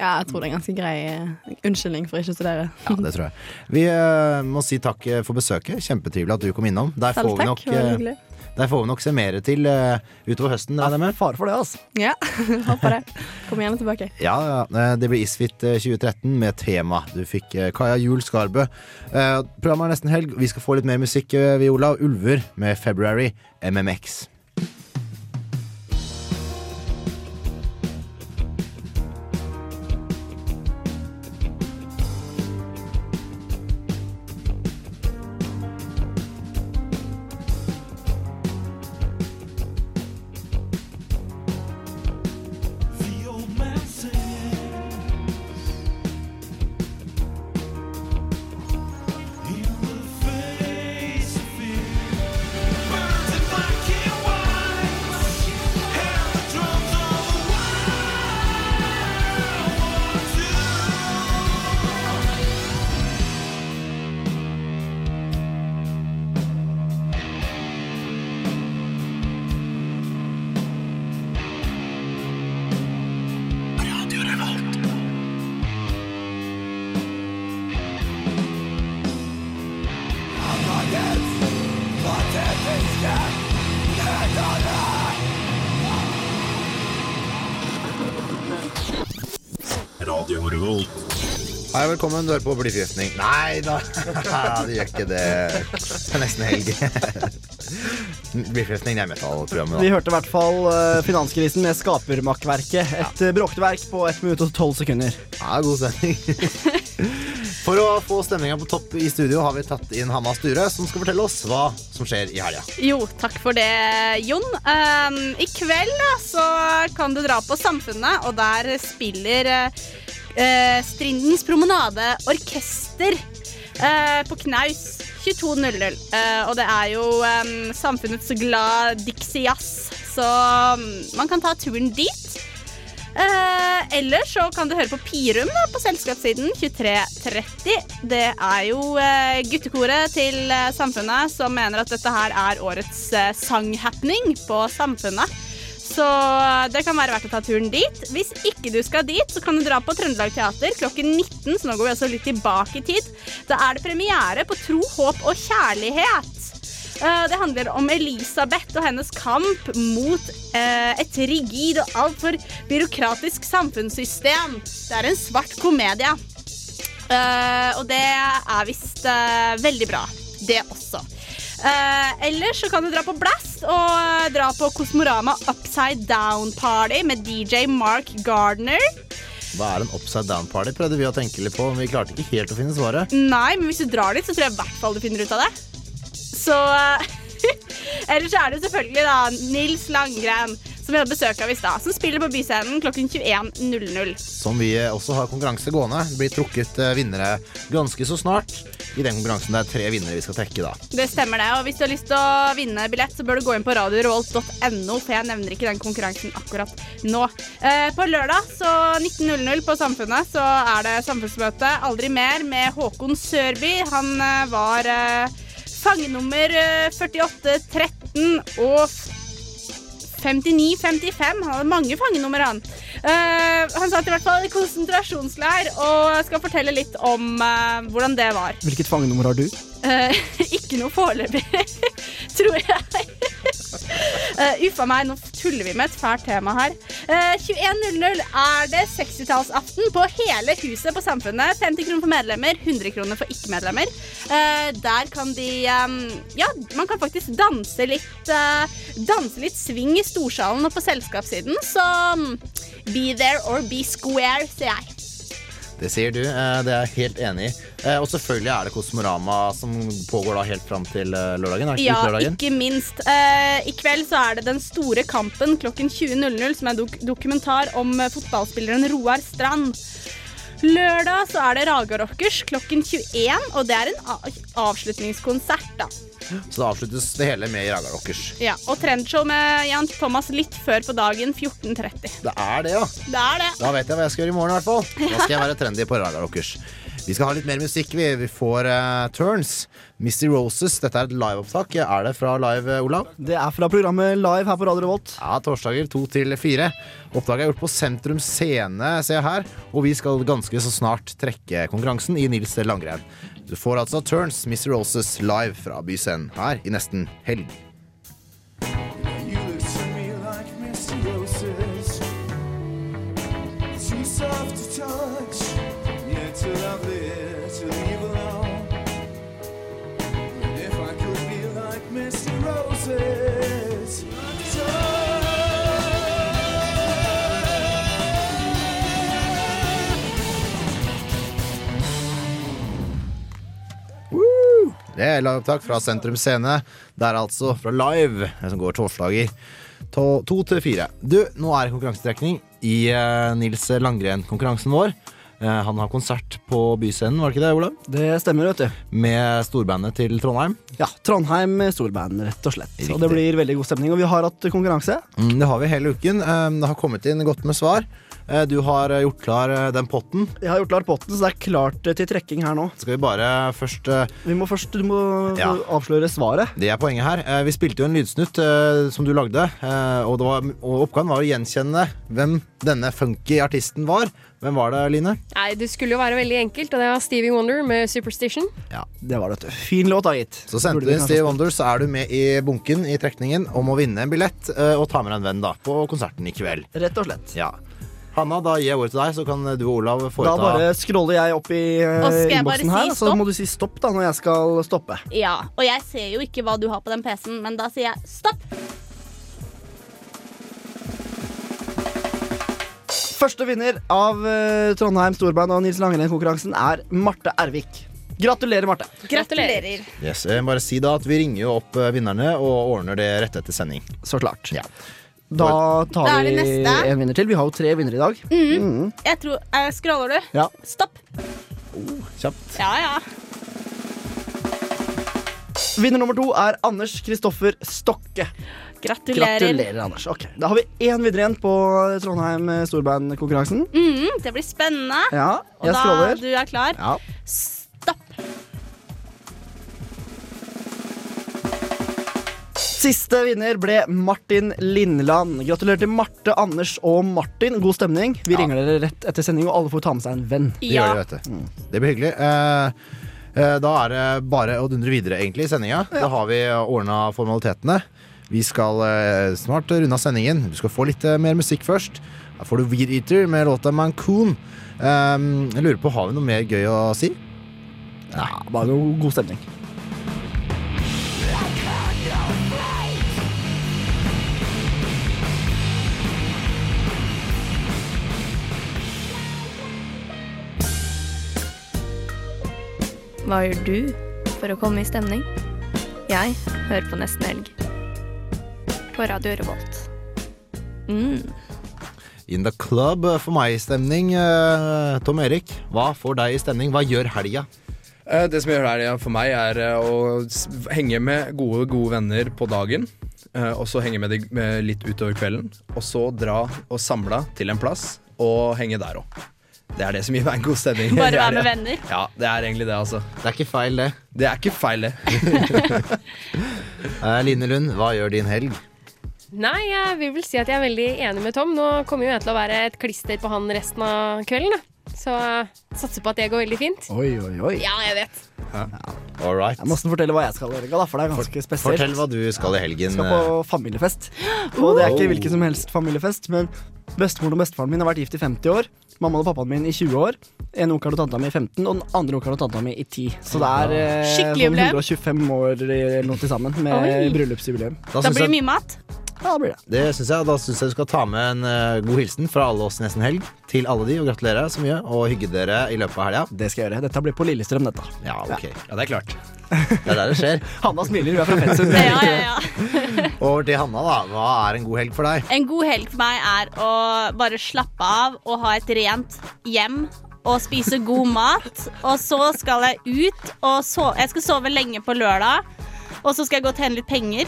Ja, jeg tror det er en ganske grei eh, unnskyldning for ikke å studere. (laughs) Ja, det tror jeg. Vi eh, må si takk eh, for besøket. Kjempetrivelig at du kom innom. Der Selv får vi takk, nok, var eh, hyggelig. der får vi nok se mer til uh, utover høsten. Ja, med. Fare for det, altså. Ja, (laughs) håper det. Kom gjerne tilbake. Ja, ja, det blir Isfit eh, 2013 med tema. Du fikk uh, Kaja Juel Skarbø. Uh, Programmet er nesten helg. Vi skal få litt mer musikk, Viola. Ulver med February MMX. Velkommen. Du hører på Blyforgiftning. Nei da, (laughs) det gjør ikke det. Det er nesten helg. (laughs) Biffrestning er metallprogrammet. Vi hørte i hvert fall eh, Finanskrisen med Skapermakkverket. Et ja. bråkverk på 1 minutt og 12 sekunder. Ja, god stemning. (laughs) For å få stemninga på topp i studio har vi tatt inn Hanna Sture, som skal fortelle oss hva som skjer i helga. Jo, takk for det, Jon. Um, I kveld da, så kan du dra på Samfunnet, og der spiller uh, Strindens Promenade Orkester uh, på knaus 22.00. Uh, og det er jo Samfunnets glad Dixie Jazz, så man kan ta turen dit. Eh, eller så kan du høre på Pirum da, på selskapssiden 2330. Det er jo eh, guttekoret til eh, Samfunnet som mener at dette her er årets eh, sanghappening på Samfunnet. Så det kan være verdt å ta turen dit. Hvis ikke du skal dit, så kan du dra på Trøndelag Teater klokken 19. Så nå går vi også litt tilbake i tid. Da er det premiere på Tro, håp og kjærlighet. Eh, Det handler om Elisabeth og hennes kamp mot eh, et rigid og altfor byråkratisk samfunnssystem. Det er en svart komedie. Eh, og det er visst eh, veldig bra, det også. Eh, ellers så kan du dra på Blast og eh, dra på Kosmorama Upside Down Party med DJ Mark Gardner. Hva er en upside down-party? Prøvde vi å tenke litt på, men vi klarte ikke helt å finne svaret. Nei, men hvis du drar dit, så tror jeg i hvert fall du finner ut av det. Så (laughs) Ellers er det selvfølgelig da Nils Langgren, som vi hadde besøk av i stad, som spiller på Byscenen klokken 21.00. Som vi også har konkurranse gående. Det blir trukket eh, vinnere ganske så snart. I den konkurransen det er tre vinnere vi skal trekke, da. Det stemmer det. Og hvis du har lyst til å vinne billett, så bør du gå inn på radiorevolt.no, for jeg nevner ikke den konkurransen akkurat nå. Eh, på lørdag så 19.00 på Samfunnet så er det samfunnsmøte Aldri mer med Håkon Sørby. Han eh, var eh, fangenummer eh, 4813 og 59-55. Han hadde mange fangenummer, han. Uh, han satt i hvert fall i konsentrasjonsleir og skal fortelle litt om uh, hvordan det var. Hvilket fangenummer har du? Eh, (laughs) ikke noe foreløpig, (laughs) tror jeg. Uh, (laughs) Uffa meg, nå tuller vi med et fælt tema her. Uh, 21.00 er det 60-tallsaften på hele huset på Samfunnet. 50 kroner for medlemmer, 100 kroner for ikke-medlemmer. Eh, der kan de um, Ja, man kan faktisk danse litt eh, Danse litt swing i storsalen og på selskapssiden, så um, be there or be square, sier jeg. Det sier du. eh, Det er jeg helt enig i. Eh, Og selvfølgelig er det Kosmorama som pågår da helt fram til eh, lørdagen. Ja, lørdagen? ikke minst. I kveld så er det Den store kampen klokken 20.00, som er dok dokumentar om fotballspilleren Roar Strand. Lørdag så er det Raga Rockers klokken 21, og det er en avslutningskonsert, da. Så det avsluttes det hele med Raga Rockers. Ja, og trendshow med Jan Thomas litt før på dagen 14.30. Det er det, ja. Det er det. Da vet jeg hva jeg skal gjøre i morgen, i hvert fall. Da skal jeg være trendy på Raga Rockers. Vi skal ha litt mer musikk, vi. Vi får uh, Turns. Misty Roses. Dette er et liveopptak. Er det fra Live, eh, Olav? Det er fra programmet Live her på Radio Revolt. Ja, torsdager to til fire. Opptaket er gjort på Sentrum Scene, jeg her. Og vi skal ganske så snart trekke konkurransen i Nils Langgren. Du får altså Turns, Misty Roses live fra Byscenen her i nesten helg. Det er liveopptak fra Sentrum Scene. Det er altså fra Live, som går torsdager to, to til fire. Du, nå er det konkurransetrekning i eh, Nils Langgren-konkurransen vår. Eh, han har konsert på Byscenen, var det ikke det, Olav? Det stemmer, vet du. Med storbandet til Trondheim. Ja, Trondheim storband, rett og slett. Riktig. Og det blir veldig god stemning. Og vi har hatt konkurranse. Mm, det har vi hele uken. Eh, det har kommet inn godt med svar. Eh, du har eh, gjort klar eh, den potten. Jeg har gjort klar potten, så det er klart til trekking her nå. Skal vi bare først Vi må først du må Ja. avsløre svaret. Det er poenget her. Vi spilte jo en lydsnutt som du lagde, eh, og, det var, og oppgaven var å gjenkjenne hvem denne funky artisten var. Hvem var det, Line? Nei, det skulle jo være veldig enkelt, og det var Stevie Wonder med Superstition. Ja, det var det. Fin låt, da, gitt. Så sendte du inn Stevie Wonder, så er du med i bunken i trekningen om å vinne en billett og ta med deg en venn da på konserten i kveld. Rett og slett. Ja. Hanna, da gir jeg ordet til deg, så kan du og Olav Da bare scroller jeg opp i uh, innboksen her, si så stopp? må du si stopp da når jeg skal stoppe. Ja, og jeg ser jo ikke hva du har på den PC-en, men da sier jeg stopp. Første vinner av uh, Trondheim Storband og Nils Langrenn-konkurransen er Marte Ervik. Gratulerer, Marte. Gratulerer. Yes, jeg må bare si da at Vi ringer jo opp eh, vinnerne og ordner det rett etter sending. Så klart. Ja. Da tar Da vi en vinner til. Vi har jo tre vinnere i dag. Mm. Mm. Jeg tror eh, Scroller du? Ja. Stopp. Kjapt. Ja, ja. Vinner nummer to er Anders Kristoffer Stokke. Gratulerer. Gratulerer, Anders. Ok, Da har vi én videre igjen på Trondheim storbandkonkurransen. Mm, det blir spennende. Ja, og da scroller. du er klar, Ja. Siste vinner ble Martin Lindland. Gratulerer til Marte, Anders og Martin. God stemning. Vi ringer dere rett etter sending, og alle får ta med seg en venn. Det gjør det, vet du. Det blir hyggelig. Eh, eh, da er det bare å dundre videre egentlig i sendinga. Da har vi ordna formalitetene. Vi skal eh, snart runde av sendingen. Du skal få litt mer musikk først. Da får du Weed Eater med låta Mancoon. Um, jeg lurer på, Har vi noe mer gøy å si? Nei, bare noe god stemning. Hva gjør du for å komme i stemning? Jeg hører på Nesten Helg. På Radio Revolt. Mm. In the club for meg i stemning. Eh, Tom Erik, hva får deg i stemning? Hva gjør helga? Eh, Det som gjør helga for meg, er eh, å henge med gode, gode venner på dagen. eh, Og så henge med dem litt utover kvelden. Og så dra og samle til en plass og henge der òg. Det er det som gir meg en god stemning. Bare (laughs) være med venner. Ja, det er egentlig det, altså. Det er ikke feil, det. Det er ikke feil, det. (laughs) Eh, Line Lund, hva gjør din helg? Nei, jeg vil vel si at jeg er veldig enig med Tom. Nå kommer jo jeg til å være et klister på han resten av kvelden. Da. Så satser på at det går veldig fint. Oi, oi, oi. Ja, jeg vet. All right. Jeg må nesten fortelle hva jeg skal i helga, for det er ganske spesielt. Fortell hva du skal i helgen. Jeg skal på familiefest. Og det er ikke hvilken som helst familiefest, men bestemoren og bestefaren min har vært gift i 50 år. Mammaen og pappaen min i 20 år. En onkelen og tanta mi i 15, og den andre onkelen og tanta mi i 10. Så det er eh, sånn 125 år eller noe til sammen med Oi. bryllupsjubileum. Da Da blir det mye mat. Ja, det blir det. Det synes jeg, Da syns jeg du skal ta med en eh, god hilsen fra alle oss nesten helg til alle de, og gratulere så mye. Og hygge dere i løpet av helga. Det skal jeg gjøre. Dette blir på Lillestrøm, dette. Ja, ok. Ja, det er klart. (laughs) Det er der det skjer. Hanna smiler, hun er fra Fetsund. Ja, ja, ja. (laughs) Over til Hanna, da. Hva er en god helg for deg? En god helg for meg er å bare slappe av og ha et rent hjem. Og spise god mat. Og så skal jeg ut og sove. Jeg skal sove lenge på lørdag. Og så skal jeg gå og tjene litt penger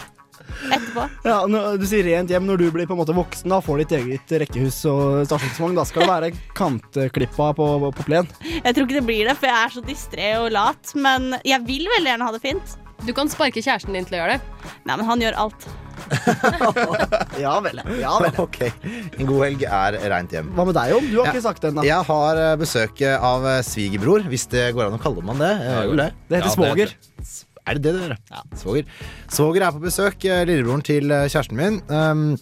etterpå. Ja, når du sier rent hjem når du blir på en måte voksen da får ditt eget rekkehus og stasjonsvogn. Da skal det være kantklippa på, på plen. Jeg tror ikke det blir det, for jeg er så distré og lat. Men jeg vil veldig gjerne ha det fint. Du kan sparke kjæresten din til å gjøre det. Nei, men han gjør alt. (laughs) Ja vel. Ja vel. (laughs) Ok, En god helg er reint hjem. Hva med deg, Jon? Du har Ja. ikke sagt det ennå. Jeg har eh, besøk av eh, svigerbror, hvis det går an å kalle man det. Jeg gjør vel det. Det heter svoger. Er det det dere? Ja. Svoger. Svoger er på besøk. eh, Lillebroren til eh, kjæresten min. Um,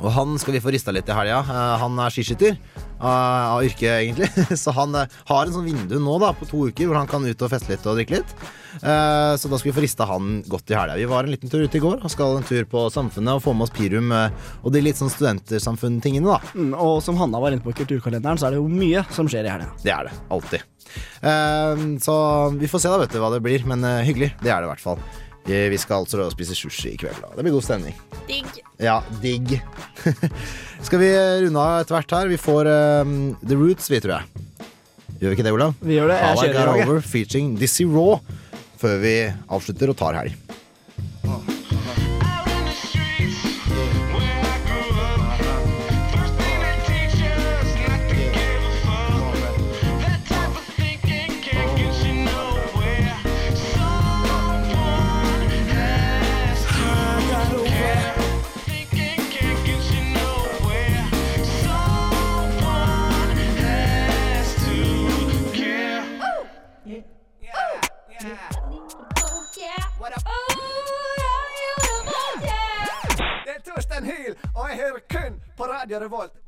og han skal vi få rista litt i helga. Eh, han er skiskytter eh, av yrke, egentlig. (laughs) Så han eh, har en sånn vindu nå da, på to uker hvor han kan ut og feste litt og drikke litt. Så da skal vi få rista han godt i helga. Vi var en liten tur ute i går og skal en tur på Samfunnet og få med oss Pirum og de litt sånn studentersamfunn-tingene, da. Mm, og som Hanna var inne på kulturkalenderen, så er det jo mye som skjer i helga. Det er det. Alltid. Så vi får se da, vet du, hva det blir. Men hyggelig. Det er det i hvert fall. Vi vi skal altså spise sushi i kveld. da Det blir god stemning. Digg. Ja, digg. (laughs) skal vi runde av etter hvert her? Vi får um, The Roots, vi, tror jeg. Gjør vi ikke det, Olav? Vi gjør det. Jeg All I kjører i dag. Over featuring Dizzie Raw før vi avslutter og tar helg. Radio Revolt.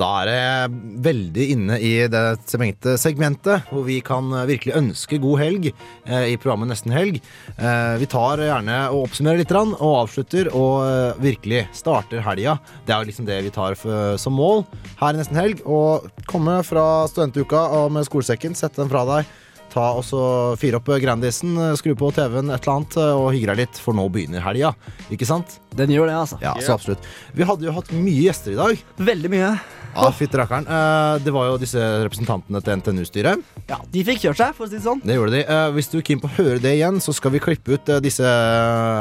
Da er det veldig inne i det segmentet, hvor vi kan virkelig ønske god helg eh, i programmet Nesten helg. Eh, vi tar gjerne og oppsummerer litt og avslutter og eh, virkelig starter helga. Det er liksom det vi tar som mål her i Nesten helg. Å komme fra studentuka og med skolesekken, sette den fra deg. Ta og så Fyr opp Grandisen, eh, skru på TV-en, et eller annet, eh, og hygge deg litt, for nå begynner helga. Ikke sant? Den gjør det, altså. Ja, så absolutt. Vi hadde jo hatt mye gjester i dag. Veldig mye. Ja, fytti rakkeren. Eh, Det var jo disse representantene til NTNU-styret. Ja, De fikk kjørt seg, for å si det sånn. Det gjorde de. Eh, Hvis du er keen på å høre det igjen, så skal vi klippe ut disse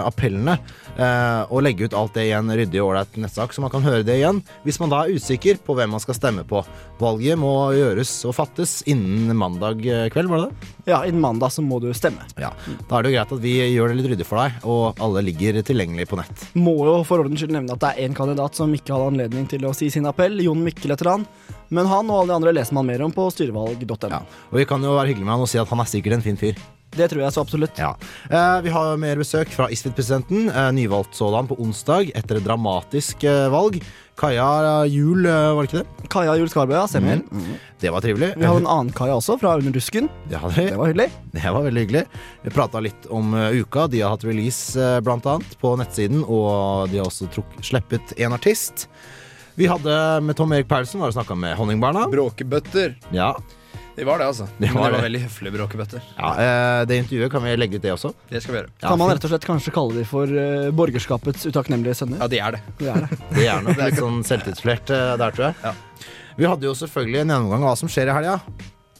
appellene eh, og legge ut alt det i en ryddig og ålreit nettsak, så man kan høre det igjen. Hvis man da er usikker på hvem man skal stemme på. Valget må gjøres og fattes innen mandag eh, kveld, var det det? Ja, innen mandag så må du stemme. Ja. Da er det jo greit at vi gjør det litt ryddig for deg, og alle ligger tilgjengelig på nett. Må jo for ordens skyld nevne at det er én kandidat som ikke hadde anledning til å si sin appell. Jon Mikkel etter han. Men han og alle de andre leser man mer om på styrevalg.no. Og vi kan jo være hyggelige med han og si at han er sikkert en fin fyr. Det tror jeg så absolutt. Ja. Eh, vi har mer besøk fra ISFIT-presidenten, eh, nyvalgt sådan på onsdag etter et dramatisk eh, valg. Kaja Juel, eh, var det ikke det? Kaja Jul Skarbø, ja. Stemmer. Mm. Det var trivelig. Vi hadde en annen Kaja også, fra Under dusken. Det, hadde. Det var hyggelig. Det var veldig hyggelig. Vi prata litt om eh, uka. De har hatt release, eh, blant annet, på nettsiden. Og de har også truk sluppet en artist. Vi hadde med Tom Erik Paulsen var og snakka med Honningbarna. Bråkebøtter. Ja. De var det, altså. Det Men var det var veldig høflige bråkebøtter. Ja, eh, Det intervjuet kan vi legge ut, det også. Det skal vi gjøre. kan man rett og slett kanskje kalle de for eh, borgerskapets utakknemlige sønner? Ja, de er det. De er det. (laughs) Det er nok litt (laughs) sånn selvtidsflert eh, der, tror jeg. Vi hadde jo selvfølgelig en gjennomgang av hva som skjer i helga.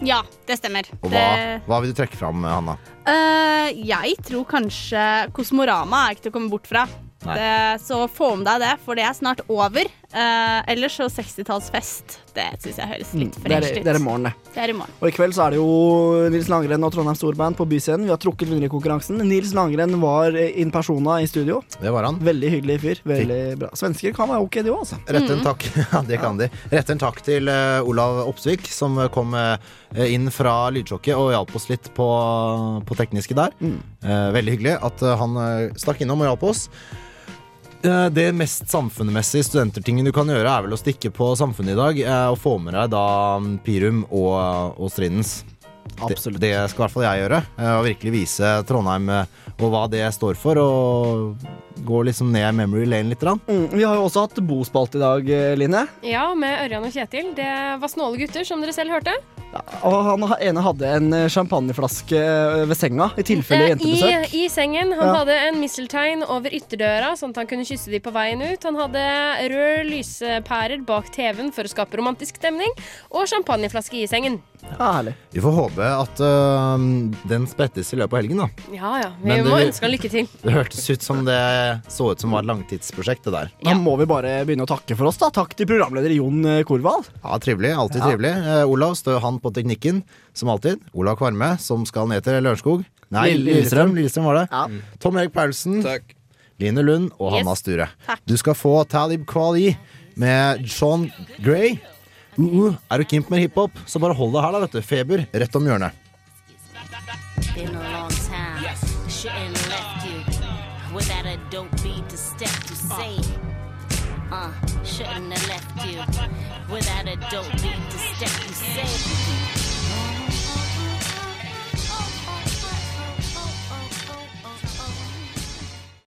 Ja, det stemmer. Og hva, Det, hva vil du trekke fram, Hanna? Eh, jeg tror kanskje Kosmorama er ikke til å komme bort fra. Nei. Det, så få med deg det, for det er snart over. Uh, ellers så 60-tallsfest. Det syns jeg høres litt Mm, fresh ut. det er i morgen, det. Det er i morgen. Og i kveld så er det jo Nils Langrenn og Trondheim Storband på Byscenen. Vi har trukket vinner i konkurransen. Nils Langrenn var in persona i studio. Det var han. Veldig hyggelig fyr. Veldig bra. Svensker kan være ok, de òg, altså. Rette en takk (laughs) Ja, det kan de. Rette en takk til uh, Olav Opsvik, som eh, kom uh, inn fra lydsjokket og hjalp oss litt på, på tekniske der. Eh, veldig hyggelig at han stakk innom og hjalp oss. Eh, Det mest samfunnsmessige studentertingen du kan gjøre, er vel å stikke på Samfunnet i dag eh, og få med deg da mm, Pirum og, og Strindens. Det, det skal i hvert fall jeg gjøre. eh, Og virkelig vise Trondheim og hva det står for, og går liksom ned memory lane litt. Mm, vi har jo også hatt bospalt i dag, eh, Line. Ja, med Ørjan og Kjetil. Det var snåle gutter, som dere selv hørte. Og han ene hadde en eh, champagneflaske eh, ved senga, i tilfelle Eh, jentebesøk. I, I sengen. Han Ja. hadde en misteltein over ytterdøra, sånn at han kunne kysse de på veien ut. Han hadde rød lyspærer bak TV-en for å skape romantisk stemning, og champagneflaske i sengen. Ja, herlig. Vi får håpe at uh, den sprettes i løpet av helgen, da. Ja ja, vi Men må ønske han lykke til. Det hørtes ut som det så ut som var et langtidsprosjekt, det der. Da må vi bare begynne å takke for oss, da. Takk til programleder Jon eh, Korvald. Ja, Trivelig. Alltid Ja. trivelig. Eh, Olav står han på teknikken, som alltid. Olav Kvarme, som skal ned til Lørenskog. Nei, Lillestrøm. Lillestrøm var det. Tom Erik Paulsen. Line Lund og Yes. Hanna Sture. Takk. Du skal få Talib Kwali med John Gray. Uh, uh. Er du keen på mer hiphop, så bare hold deg her, da, vet du. Feber rett om hjørnet. Shouldn't have left you without a dope beat to step to say. Uh, shouldn't have left you without a dope beat to step to say.